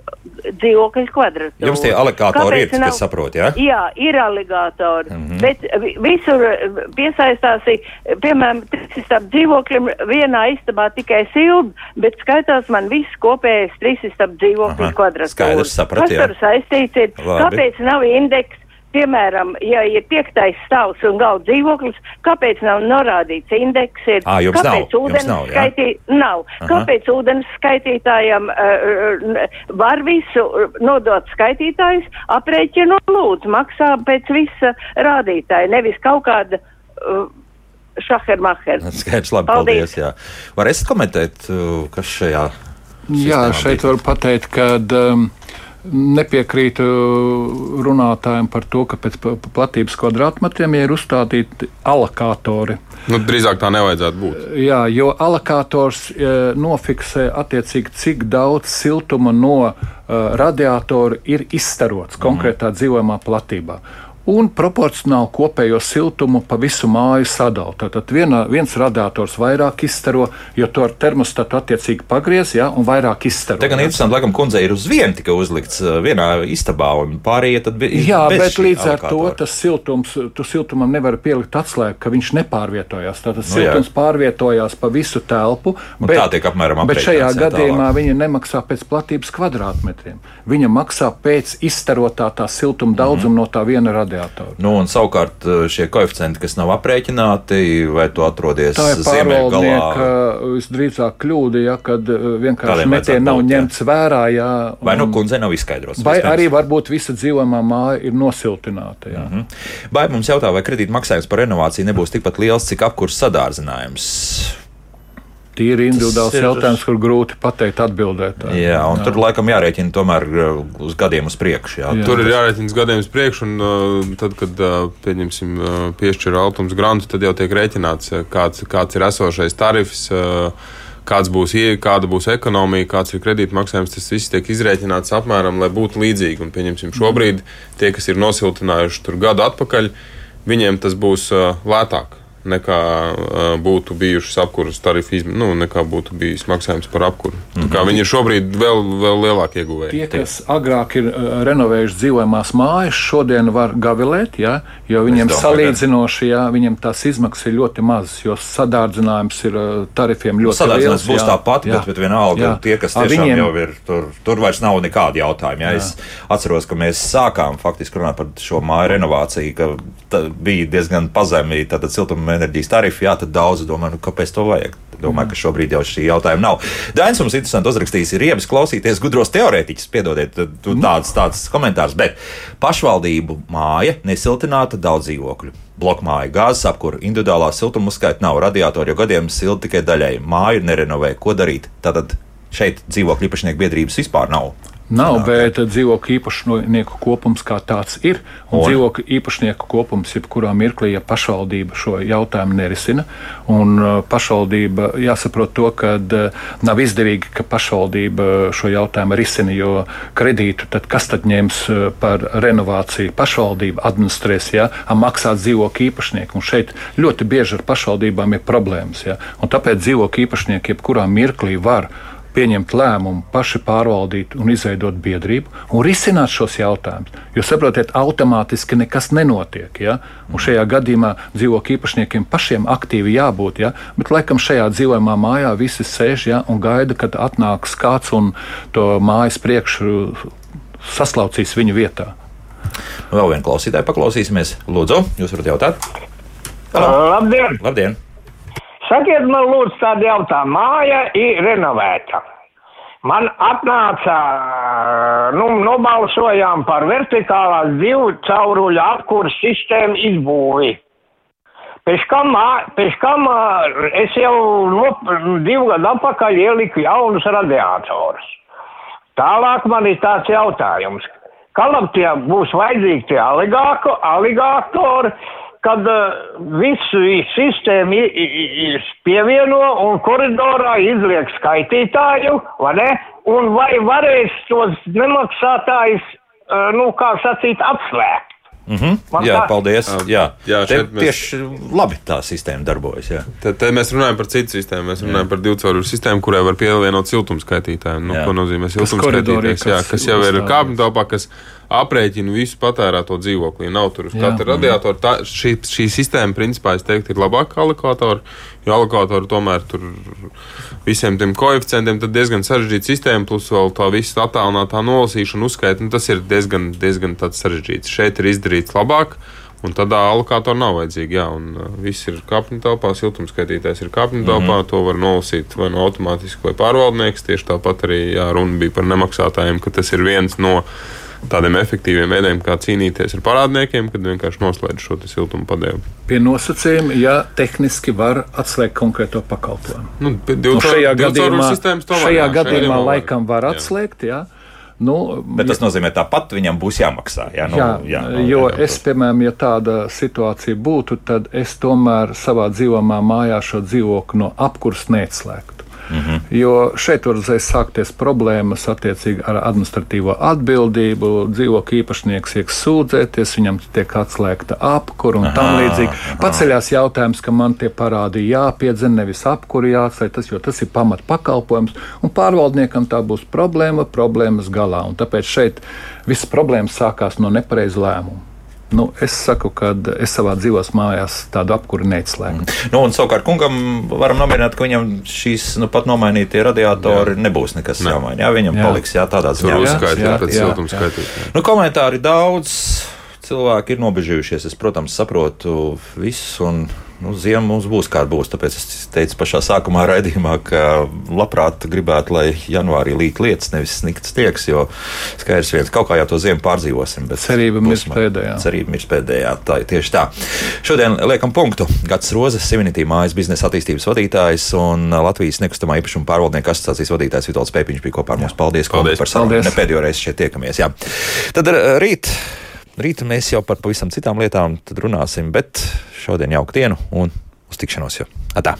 dzīvokļu kvadratūru? Jums tie aligātori ir, nav... kas saprot, jā? Jā, ir aligātori, mm -hmm. bet visur piesaistās, piemēram, trīsistab dzīvokļiem vienā istabā tikai silda, bet skaitās man viss kopējais trīsistab dzīvokļu kvadratūra. Skaidrs, saprat, kas tur saistīts ir? Labi. Kāpēc nav indeks? Piemēram, ja ir piektais stāvs un galda dzīvoklis, kāpēc nav norādīts indeks? Ir, à, kāpēc nav, ūdens nav, skaitī, nav. Kāpēc ūdens skaitītājam uh, var visu nodot skaitītājus, aprēķinu lūdzu, maksā pēc visa rādītāja, nevis kaut kāda. Uh, Šahermacher. Skaidrs, labi, paldies. paldies jā. Var es komentēt, kas šajā? Jā, šeit var pateikt, ka um, Nepiekrītu runātājiem par to, ka pēc platības kvadrātmetriem ir uzstādīti alokātori. Nu, drīzāk tā nevajadzētu būt. Jā, jo alokators e, nofiksē attiecīgi, cik daudz siltuma no uh, radiatora ir izstarots mm. konkrētā dzīvojamā platībā un proporcionāli kopējo siltumu pa visu māju sadalīt. Tad viena, viens radiators vairāk izstaro, jo to ar termostatu attiecīgi pagriez, ja, un vairāk izstaro. Tā gan interesanti, laikam, kundze ir uz vienu tikai uzlikts uh, vienā istabā, un pārējie tad bija. Jā, bet līdz ar to tas siltums, tu siltumam nevar pielikt atslēgu, ka viņš nepārvietojās. Tātad nu, siltums jā. pārvietojās pa visu telpu. Bet, tā tiek apmēram apmēram. Bet šajā gadījumā tālāk. viņa nemaksā pēc platības kvadrātmetriem. Viņa maksā pēc izstarotā tā siltuma daudzuma mm -hmm. no tā viena radiatora radiatoru. Nu, un savukārt eh, šie koeficienti, kas nav aprēķināti, vai tu atrodies ziemeļgalā? Visdrīzāk kļūda, ja kad eh, vienkārši metieni nav ņemts vērā. Jā, un, vai nu kundze nav izskaidrots? Vai vispēc? arī varbūt visa dzīvojamā māja ir nosiltināta. Jā. Mm -hmm. Vai mums jautā, vai kredīt maksājums par renovāciju nebūs tikpat liels, cik apkurs sadārdzinājums? Tīri individuāls ir... jautājums, kur grūti pateikt, atbildēt. Jā, un jā. tur laikam jārēķina tomēr uh, uz gadiem uz priekšu. Jā. Jā. Tur ir jārēķina uz gadiem uz priekšu, un uh, tad, kad uh, pieņemsim piešķiru Altums grantu, tad jau tiek rēķināts, kāds, kāds ir esošais tarifs. Kāds būs, kāda būs ekonomija, kāds ir kredītmaksājums, tas viss tiek izrēķināts apmēram, lai būtu līdzīgi. Un, pieņemsim, šobrīd tie, kas ir nosiltinājuši tur gadu atpakaļ, viņiem tas būs lētāk nekā uh, būtu bijušas apkuras tarifu izmaksas, nu, nekā būtu bijis maksājums par apkuru. Mm -hmm. Viņi ir šobrīd vēl, vēl lielāki ieguvēji. Tie, kas agrāk ir uh, renovējuši dzīvojamās mājas, šodien var gavilēt, ja, jo viņiem salīdzinoši, ja, viņiem tās izmaksas ir ļoti mazas, jo sadārdzinājums ir uh, tarifiem ļoti liels. Sadārdzinājums būs tāpat, bet, bet vienalga jā. tie, kas tiešām viņiem... jau ir, tur, tur vairs nav nekādi jautājumi. Ja. Jā. Es atceros, ka mēs sākām faktiski runāt par šo māju renovāciju, ka bija diezgan pazemīgi, tātad siltuma enerģijas tarifu, jā, tad daudzi domā, nu, kāpēc to vajag. Domāju, ka šobrīd jau šī jautājuma nav. Dainis mums interesanti uzrakstījis, ir riebs klausīties gudros teorētiķus, piedodiet, tāds, tāds komentārs, bet pašvaldību māja nesiltināta daudz dzīvokļu. Blokmāja, gāzes apkūra, individuālā siltuma uzskaita nav, radiatori jau gadiem silti tikai daļai. Māju nerenovē, ko darīt? Tātad šeit dzīvokļu īpašnieku biedrības vispār nav. Nav, Sanāk. bet dzīvokļu īpašnieku kopums kā tāds ir. Un, un? dzīvokļu īpašnieku kopums jebkurā mirklī, ja pašvaldība šo jautājumu nerisina, un uh, pašvaldība jāsaprot to, ka uh, nav izdevīgi, ka pašvaldība šo jautājumu risina, jo kredītu tad kas tad ņems uh, par renovāciju? Pašvaldība administrēs, ja, maksāt dzīvokļu īpašnieku. Un šeit ļoti bieži ar pašvaldībām ir problēmas. Ja, tāpēc dzīvokļu īpašnieki jebkurā mirklī var pieņemt lēmumu, paši pārvaldīt un izveidot biedrību un risināt šos jautājumus. Jo saprotiet, automātiski nekas nenotiek. Ja? Un šajā gadījumā dzīvokļu īpašniekiem pašiem aktīvi jābūt. Ja? Bet laikam šajā dzīvojamā mājā visi sēž ja? un gaida, kad atnāks kāds un to mājas priekšu saslaucīs viņu vietā. Vēl vienu klausītāju paklausīsimies. Lūdzu, jūs varat jautāt? Halo. Labdien! Labdien. Sakiet man, lūdzu, tādu jautājumu. Māja ir renovēta. Man atnāca, nu, nobalsojām par vertikālās divu cauruļu apkurs sistēmu izbūvi. Pēc kam, pēc kam es jau no, divu gadu atpakaļ ieliku jaunus radiatorus. Tālāk man ir tāds jautājums. Kam tie būs vajadzīgi tie aligātori, kad uh, visu sistēmu pievieno un koridorā izliek skaitītāju, vai ne? Un vai varēs tos nemaksātājus, uh, nu, kā sacīt, apslēgt? Mm -hmm. Man jā, tā... paldies. Jā, jā mēs... tieši labi tā sistēma darbojas. Jā. Te, te mēs runājam par citu sistēmu. Mēs runājam jā. par divu caurulu sistēmu, kurai var pievienot siltumskaitītāju. Nu, ko nozīmē siltumskaitītājs? Jā, kas jau ir kāpņu telpā, kas aprēķina visu patērēto dzīvokli. Nav tur uz katra radiatora. Tā, šī, šī sistēma, principā, es teiktu, ir labāka alokātora, jo alokātora tomēr tur visiem tiem koeficientiem ir diezgan sarežģīta sistēma, plus vēl tā visa attālinātā nolasīšana, uzskaita. Nu, tas ir diezgan, diezgan sarežģīts. Šeit ir izdarīts labāk. Un tādā alokātorā nav vajadzīga. Jā, un uh, viss ir kapņu telpā, siltumskaitītājs ir kapņu telpā. Mm -hmm. To var nolasīt vai no nu automātiski, vai pārvaldnieks. Tieši tāpat arī jā, runa bija par nemaksātājiem, ka tas ir viens no tādiem efektīviem veidiem, kā cīnīties ar parādniekiem, kad vienkārši noslēdz šo siltumu padevu. Pie nosacījuma, ja tehniski var atslēgt konkrēto pakalpojumu. Nu, nu, šajā gadījumā, šajā jā, gadījumā šajā laikam var atslēgt. Jā. Nu, Bet tas nozīmē, ka tāpat viņam būs jāmaksā. Jā, nu, jā, jā, no, jo jā, es, piemēram, ja tāda situācija būtu, tad es tomēr savā dzīvojamā mājā šo dzīvokli no apkurses neatslēgtu. -hmm. Jo šeit var uzreiz sākties problēmas attiecīgi ar administratīvo atbildību. Dzīvokļu īpašnieks iek sūdzēties, viņam tiek atslēgta apkura un tam līdzīgi. Paceļās jautājums, ka man tie parādi jāpiedzen, nevis apkuri jāatslēg, tas, jo tas ir pamat pakalpojums, un pārvaldniekam tā būs problēma problēmas galā. Un tāpēc šeit visas problēmas sākās no nepareiza lēmuma. Nu, es saku, ka es savā dzīvos mājās tādu apkuri neizslēgu. Mm. Nu, un savukārt kungam varam nomierināt, ka viņam šīs nu, pat nomainītie radiatori jā. nebūs nekas ne. jāmaina. Jā, viņam jā. paliks jā, tādā ziņā. Uzskaitīt, pēc siltums skaitīt. Nu, komentāri daudz cilvēki ir nobežījušies. Es, protams, saprotu visus. Un, nu, ziema mums būs kā būs. Tāpēc es teicu pašā sākumā raidījumā, ka labprāt gribētu, lai janvārī līt lietas, nevis snikts tieks. Jo skaidrs, viens kaut kā jau to ziemu pārdzīvosim. Cerība ir pēdējā. Cerība ir pēdējā. Tā ir tieši tā. Šodien liekam punktu. Gats Rozes, Siminitī mājas biznesa attīstības vadītājs un Latvijas nekustamā īpašuma pārvaldnieku asociācijas vadītājs Vitals Pēpiņš bija kopā ar mums. Paldies, Paldies. par sarunu. Ne pēdējo reizi šeit tiekamies. Jā. Tad rīt. Rīt mēs jau par pavisam citām lietām runāsim, bet šodien jauka dienu un uz tikšanos jau. Atā!